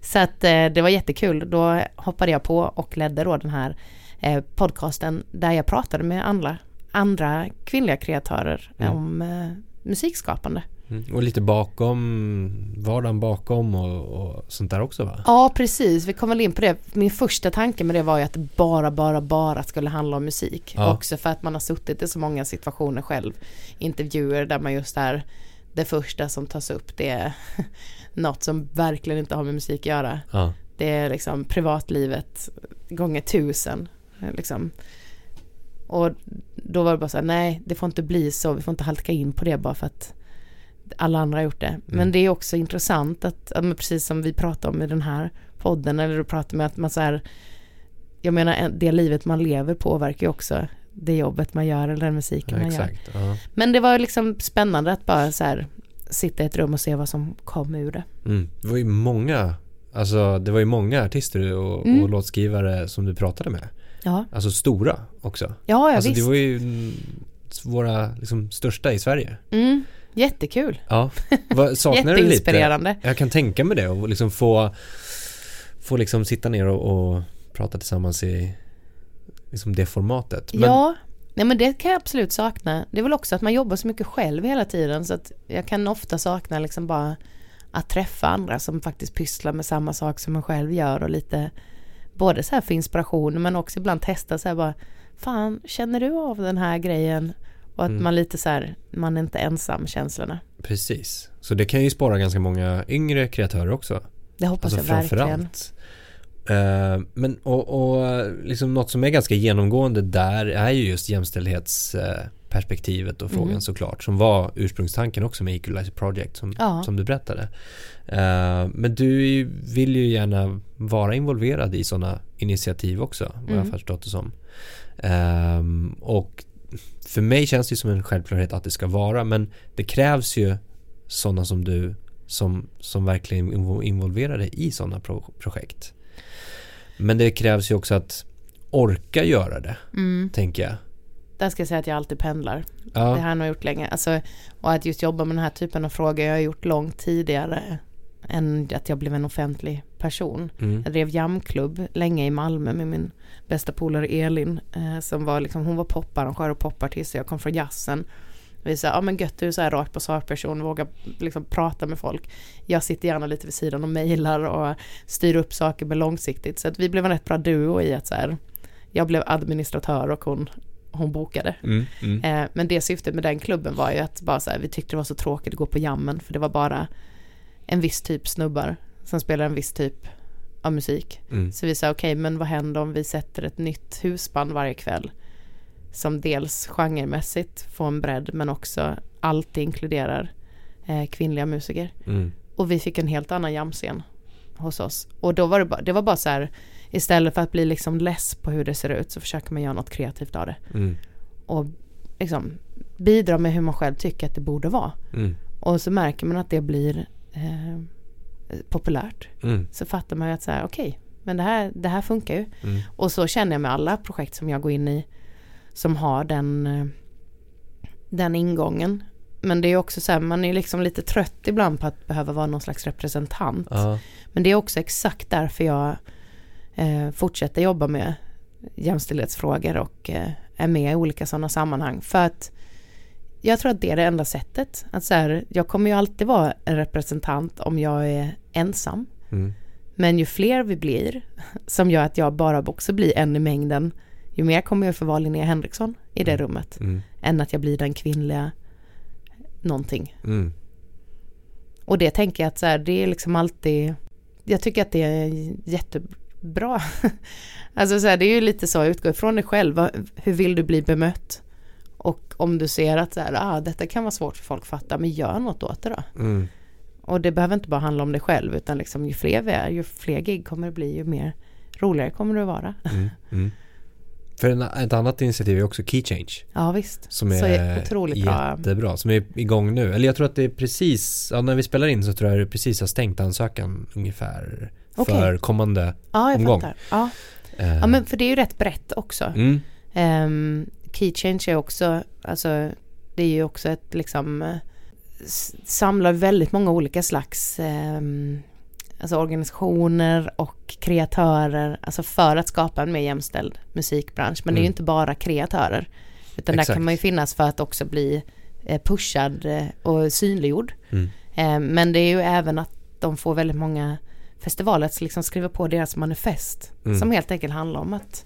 Så att eh, det var jättekul. Då hoppade jag på och ledde då den här eh, podcasten där jag pratade med andra, andra kvinnliga kreatörer Mm. om eh, musikskapande. Mm. Och lite bakom, vardagen bakom och, och sånt där också va? Ja, precis. Vi kom väl in på det. Min första tanke med det var ju att det bara, bara, bara skulle handla om musik. Ja. Också för att man har suttit i så många situationer själv. Intervjuer där man just är det första som tas upp. Det är något som verkligen inte har med musik att göra. Ja. Det är liksom privatlivet gånger tusen. Liksom. Och då var det bara så här, nej det får inte bli så, vi får inte halka in på det bara för att alla andra har gjort det. Men Mm. det är också intressant att, men precis som vi pratar om i den här podden, eller du pratar med att man så här, jag menar en- det livet man lever påverkar ju också det jobbet man gör eller den musiken Ja, man gör. exakt. Ja. Men det var liksom spännande att bara så här sitta i ett rum och se vad som kom ur det. Mm. Det var ju många, alltså det var ju många artister och, Mm. och låtskrivare som du pratade med. Ja, Alltså stora också. ja, ja alltså visst. det var ju mm, våra liksom, största i Sverige. Mm. Jättekul. Ja, vad, saknar du lite? Jag kan tänka mig det och liksom få, få liksom sitta ner och, och prata tillsammans i liksom det formatet. Men, Ja, nej men det kan jag absolut sakna. Det är väl också att man jobbar så mycket själv hela tiden så att jag kan ofta sakna liksom bara att träffa andra som faktiskt pysslar med samma sak som man själv gör och lite både så här för inspiration men också ibland testa så här bara fan känner du av den här grejen och att Mm. man lite så här man är inte ensam känslorna. Precis. Så det kan ju spara ganska många yngre kreatörer också. Det hoppas Alltså jag verkligen. Eh, men och, och liksom något som är ganska genomgående där är ju just jämställdhetsperspektivet och frågan Mm. såklart som var ursprungstanken också med Equalizer Project som, Ja. som du berättade. Eh, men du vill ju gärna vara involverad i sådana initiativ också vad jag Mm. har förstått det som. Ehm, och för mig känns det som en självklarhet att det ska vara men det krävs ju sådana som du som, som verkligen invo- involverade i sådana pro- projekt. Men det krävs ju också att orka göra det, Mm. tänker jag. Där ska jag säga att jag alltid pendlar. Ja, Det har jag gjort länge. Alltså, och att just jobba med den här typen av frågor jag har gjort långt tidigare än att jag blev en offentlig person. mm, Jag drev jamklubb länge i Malmö med min bästa polare Elin eh, som var liksom, hon var poparrangör och popartist och jag kom från jazzen. Vi sa, ja men gött du är så här rakt på sak person, våga liksom prata med folk. Jag sitter gärna lite vid sidan och mejlar och styr upp saker med långsiktigt. Så att vi blev en rätt bra duo i att så här, jag blev administratör och hon, hon bokade. mm, mm, Eh, men det syftet med den klubben var ju att bara så här, vi tyckte det var så tråkigt att gå på jammen för det var bara en viss typ snubbar som spelar en viss typ av musik. mm, Så vi sa okej, men vad händer om vi sätter ett nytt husband varje kväll som dels genremässigt får en bredd men också alltid inkluderar eh, kvinnliga musiker. mm, Och vi fick en helt annan jamscen hos oss. Och då var det bara, det var bara så här, istället för att bli liksom less på hur det ser ut så försöker man göra något kreativt av det mm, och liksom bidra med hur man själv tycker att det borde vara. mm, Och så märker man att det blir eh, populärt. mm, Så fattar man ju att så här, okej, men det här, det här funkar ju. mm, Och så känner jag med alla projekt som jag går in i som har den, eh, den ingången. Men det är också så här, man är liksom lite trött ibland på att behöva vara någon slags representant. ja, Men det är också exakt därför jag eh, fortsätter jobba med jämställdhetsfrågor och eh, är med i olika sådana sammanhang. För att jag tror att det är det enda sättet. Att så här, jag kommer ju alltid vara en representant om jag är ensam. mm, Men ju fler vi blir, som gör att jag bara också blir en i mängden, ju mer kommer jag få vara Linnea Henriksson i det Mm. rummet. mm, Än att jag blir den kvinnliga någonting. mm, Och det tänker jag att så här, det är liksom alltid, jag tycker att det är jättebra. alltså så här, det är ju lite så, utgå ifrån dig själv, hur vill du bli bemött? Och om du ser att så här, ah, detta kan vara svårt för folk att fatta, men gör något åt det då. mm, Och det behöver inte bara handla om dig själv, utan liksom ju fler vi är, ju fler gig kommer det bli, ju mer roligare kommer det att vara. mm, mm. För en, ett annat initiativ är också Key Change. Ja visst, Som så är är otroligt bra. jättebra. Som är igång nu. Eller jag tror att det är precis, ja, när vi spelar in så tror jag det precis har stängt ansökan ungefär. Okej. För kommande. Ja, jag omgång. fattar. Ja. eh, ja, men för det är ju rätt brett också. Um, key change är också, alltså det är ju också ett liksom eh, samlar väldigt många olika slags ehm, alltså organisationer och kreatörer, alltså för att skapa en mer jämställd musikbransch. Men det är ju Mm. inte bara kreatörer, utan där Exakt. kan man ju finnas för att också bli eh, pushad eh, och synliggjord. mm, Eh, Men det är ju även att de får väldigt många festivaler att liksom skriva på deras manifest. Mm. Som helt enkelt handlar om att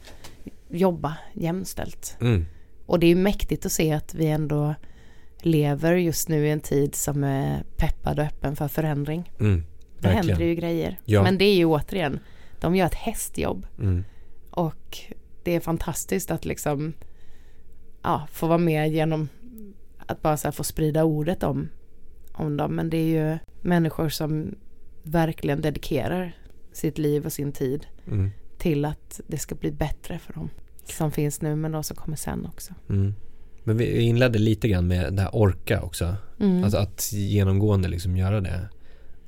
jobba jämställt. mm, Och det är mäktigt att se att vi ändå lever just nu i en tid som är peppad och öppen för förändring. mm, Det händer ju grejer. Ja. Men det är ju återigen, de gör ett hästjobb. mm, Och det är fantastiskt att liksom ja, få vara med genom att bara så få sprida ordet om, om dem. Men det är ju människor som verkligen dedikerar sitt liv och sin tid mm, till att det ska bli bättre för dem som finns nu men de som kommer sen också. mm. Men vi inledde lite grann med det här orka också. Mm. Alltså att genomgående liksom göra det.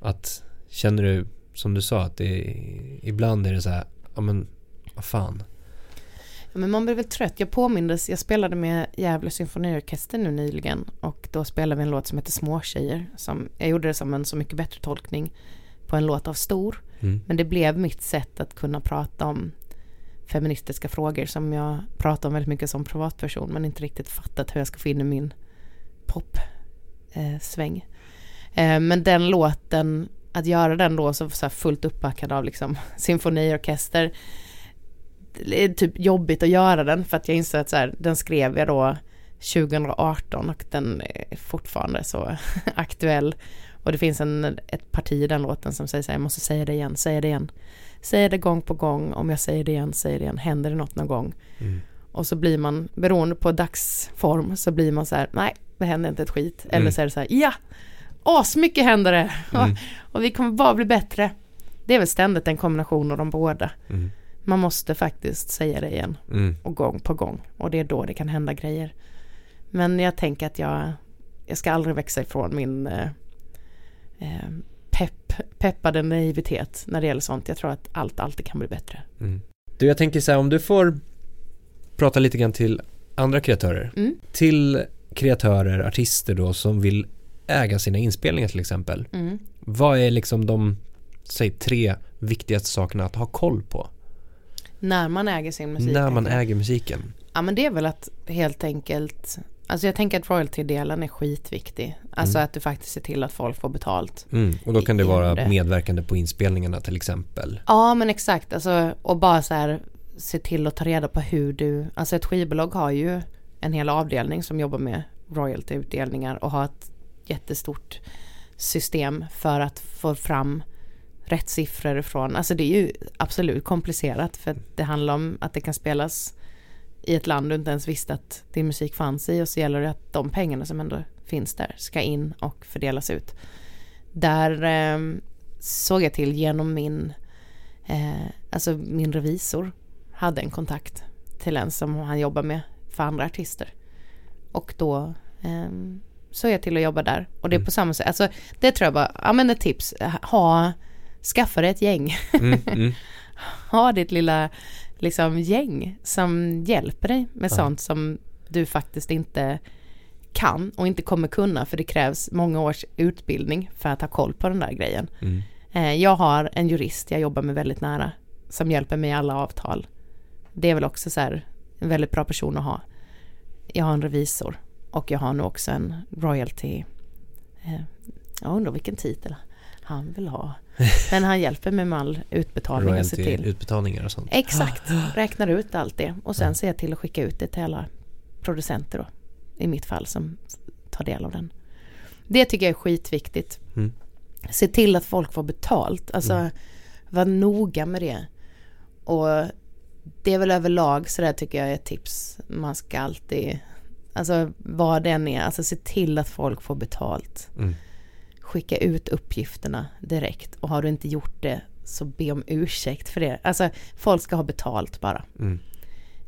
Att känner du, som du sa, att det är, ibland är det så här, ja men vad fan. Men man blir väl trött. Jag påmindes, jag spelade med Gävle symfoniorkester nu nyligen och då spelade vi en låt som heter Småtjejer. Som, jag gjorde det som en Så mycket bättre tolkning på en låt av Stor. Mm. Men det blev mitt sätt att kunna prata om feministiska frågor som jag pratar om väldigt mycket som privatperson men inte riktigt fattat hur jag ska få in i min popsväng. Eh, eh, men den låten, att göra den då så, så fullt uppbackad av liksom symfoniorkester det är typ jobbigt att göra den för att jag inser att så här, den skrev jag då 2018 och den är fortfarande så aktuell. Och det finns en, ett parti i den låten som säger så här, jag måste säga det igen, säga det igen. Säger det gång på gång, om jag säger det igen, säger det igen, händer det något någon gång? Mm. Och så blir man, beroende på dagsform, så blir man så här, nej, det händer inte ett skit. Eller Mm. så är det så här, ja, asmycket händer det. Mm. Och, och vi kommer bara bli bättre. Det är väl ständigt en kombination av de båda. Mm. Man måste faktiskt säga det igen Mm. och gång på gång. Och det är då det kan hända grejer. Men jag tänker att jag, jag ska aldrig växa ifrån min eh, eh, pepp, peppade naivitet när det gäller sånt. Jag tror att allt alltid kan bli bättre. Mm. Du, jag tänker så här, om du får prata lite grann till andra kreatörer. Mm. Till kreatörer, artister då som vill äga sina inspelningar till exempel. Mm. Vad är liksom de, säg tre viktigaste sakerna att ha koll på När man äger sin musik. när man äger musiken? Ja men det är väl att helt enkelt Alltså jag tänker att royalty-delen är skitviktig. Alltså Mm. att du faktiskt ser till att folk får betalt. Mm. Och då kan det vara det. medverkande på inspelningarna till exempel. Ja men exakt, alltså och bara så här se till att ta reda på hur du, alltså ett skivbolag har ju en hel avdelning som jobbar med royalty-utdelningar och har ett jättestort system för att få fram rätt siffror ifrån, alltså det är ju absolut komplicerat för det handlar om att det kan spelas i ett land du inte ens visste att din musik fanns i och så gäller det att de pengarna som ändå finns där ska in och fördelas ut. Där eh, såg jag till genom min, eh, alltså min revisor hade en kontakt till en som han jobbar med för andra artister. Och då eh, såg jag till att jobba där. Och det är på samma sätt, alltså det tror jag bara, ja men ett tips, ha, skaffa dig ett gäng. Mm. Mm. ha ditt lilla liksom gäng som hjälper dig med Ja. sånt som du faktiskt inte kan och inte kommer kunna för det krävs många års utbildning för att ha koll på den där grejen. Mm. Eh, Jag har en jurist jag jobbar med väldigt nära som hjälper mig i alla avtal. Det är väl också så här en väldigt bra person att ha. Jag har en revisor och jag har nu också en royalty. eh, Jag undrar vilken titel han vill ha. Men han hjälper mig med all utbetalning ser till. Royalty-utbetalningar och sånt. Exakt, räknar ut allt det och sen Ja. ser jag till att skicka ut det till alla producenter då. I mitt fall som tar del av den. Det tycker jag är skitviktigt. Mm. Se till att folk får betalt. Alltså Mm. var noga med det. Och det är väl överlag så där tycker jag är ett tips. Man ska alltid, alltså vad det än är, alltså se till att folk får betalt. Mm. Skicka ut uppgifterna direkt och har du inte gjort det så be om ursäkt för det. Alltså folk ska ha betalt bara. Mm.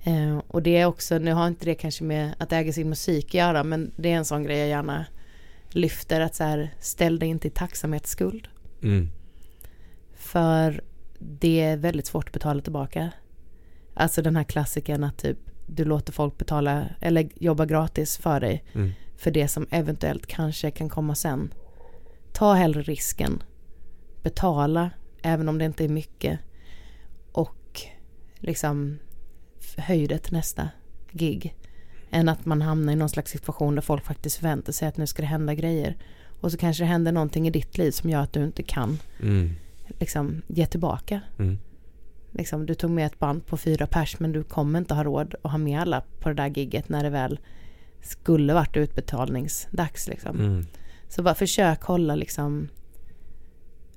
Eh, och det är också, nu har inte det kanske med att äga sin musik att göra, men det är en sån grej jag gärna lyfter att så här, ställ dig inte i tacksamhetsskuld. Mm. För det är väldigt svårt att betala tillbaka. Alltså den här klassiken att typ du låter folk betala eller jobba gratis för dig Mm. för det som eventuellt kanske kan komma sen. Ta hellre risken. Betala även om det inte är mycket. Och liksom höj det till nästa gig. Än att man hamnar i någon slags situation där folk faktiskt förväntar sig att nu ska det hända grejer. Och så kanske det händer någonting i ditt liv som gör att du inte kan Mm. liksom ge tillbaka. Mm. Liksom, du tog med ett band på fyra pers men du kommer inte ha råd att ha med alla på det där gigget när det väl skulle varit utbetalningsdags liksom. Mm. Så bara försök hålla liksom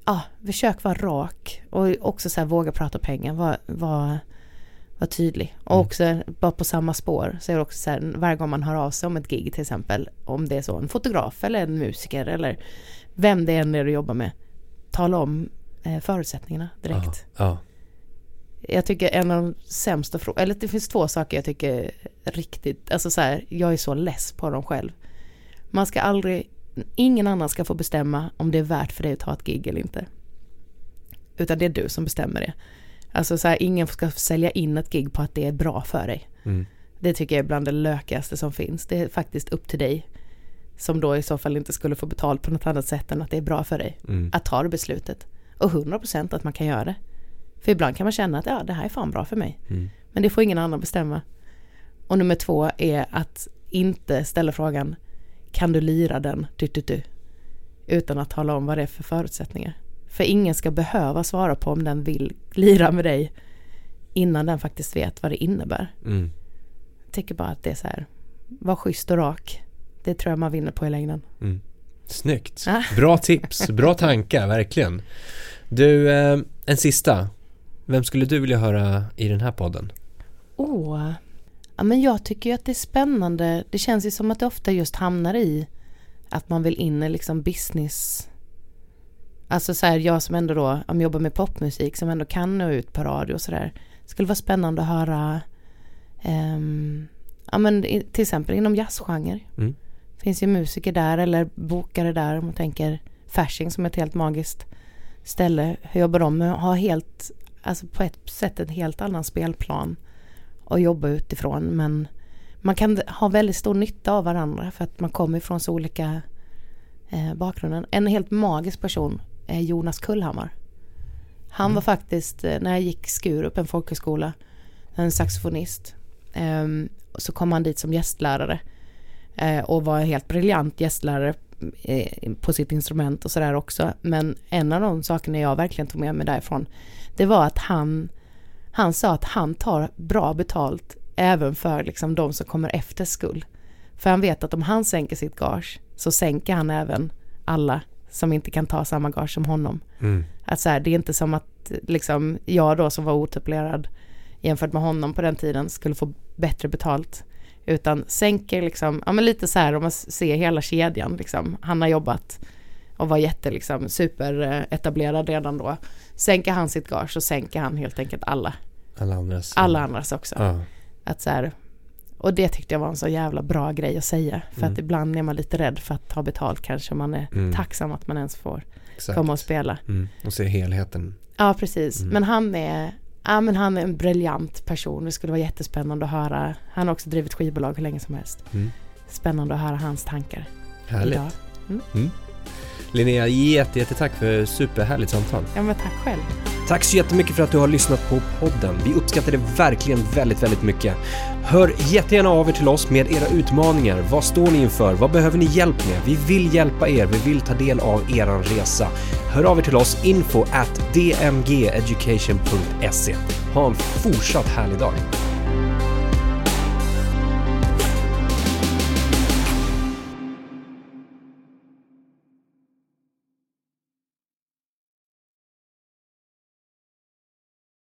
Ja, försök vara rak och också så här våga prata pengar, var, var, var tydlig. Och Mm. också bara på samma spår så är det också så här varje gång man hör av sig om ett gig till exempel om det är så en fotograf eller en musiker eller vem det än är du jobbar med. Tala om eh, förutsättningarna direkt. Ja. ja. Jag tycker en av de sämsta frågorna, eller det finns två saker jag tycker riktigt, alltså så här, jag är så less på dem själv. Man ska aldrig, ingen annan ska få bestämma om det är värt för dig att ta ett gig eller inte. Utan det är du som bestämmer det. Alltså så här, ingen ska sälja in ett gig på att det är bra för dig. Mm. Det tycker jag är bland det lökigaste som finns. Det är faktiskt upp till dig. Som då i så fall inte skulle få betalt på något annat sätt än att det är bra för dig. Mm. Att ta det beslutet. Och 100% att man kan göra det. För ibland kan man känna att ja, det här är fan bra för mig. Mm. Men det får ingen annan bestämma. Och nummer två är att inte ställa frågan Kan du lira den? Du, du, du, utan att tala om vad det är för förutsättningar. För ingen ska behöva svara på om den vill lira med dig innan den faktiskt vet vad det innebär. Mm. Jag tycker bara att det är så här, var schysst och rak. Det tror jag man vinner på i längden. Mm. Snyggt. Bra tips, bra tankar, verkligen. Du, eh, en sista. Vem skulle du vilja höra i den här podden? Åh, ja, men jag tycker ju att det är spännande. Det känns ju som att det ofta just hamnar i att man vill in i liksom business. Alltså så här, jag som ändå då om jobbar med popmusik som ändå kan nå ut på radio och sådär. Skulle vara spännande att höra ehm, ja men till exempel inom jazzgenre. Mm. Finns ju musiker där eller bokare där om man tänker Fasching som ett helt magiskt ställe. Hur jobbar de med att ha helt, alltså på ett sätt en helt annan spelplan och jobba utifrån men man kan ha väldigt stor nytta av varandra för att man kommer ifrån så olika eh, bakgrunden. En helt magisk person är Jonas Kullhammar. Han var faktiskt, eh, när jag gick Skurup, en folkhögskola, en saxofonist, ehm, så kom han dit som gästlärare eh, och var en helt briljant gästlärare eh, på sitt instrument och sådär också. Men en av de sakerna jag verkligen tog med mig därifrån, det var att han, han sa att han tar bra betalt även för liksom de som kommer efter skull. För han vet att om han sänker sitt gage så sänker han även alla som inte kan ta samma gage som honom. Mm. Att så här, det är inte som att liksom, jag då som var otupplerad jämfört med honom på den tiden skulle få bättre betalt. Utan sänker liksom, ja men lite så här om man ser hela kedjan liksom. Han har jobbat och var jätte liksom superetablerad redan då. Sänker han sitt gage så sänker han helt enkelt alla. Alla andras. Alla andras också. Ja. Att så här, och det tyckte jag var en så jävla bra grej att säga. För Mm. att ibland är man lite rädd för att ta betalt kanske. Man är Mm. tacksam att man ens får Exakt. komma och spela. Mm. Och se helheten. Ja, precis. Mm. Men han är, ja, men han är en briljant person. Det skulle vara jättespännande att höra. Han har också drivit skivbolag hur länge som helst. Mm. Spännande att höra hans tankar Härligt. idag. Linnea, jätte, jättetack för superhärligt samtal. Ja, men tack själv. Tack så jättemycket för att du har lyssnat på podden. Vi uppskattar det verkligen väldigt, väldigt mycket. Hör jättegärna av er till oss med era utmaningar. Vad står ni inför? Vad behöver ni hjälp med? Vi vill hjälpa er. Vi vill ta del av eran resa. Hör av er till oss info at dmgeducation.se. Ha en fortsatt härlig dag.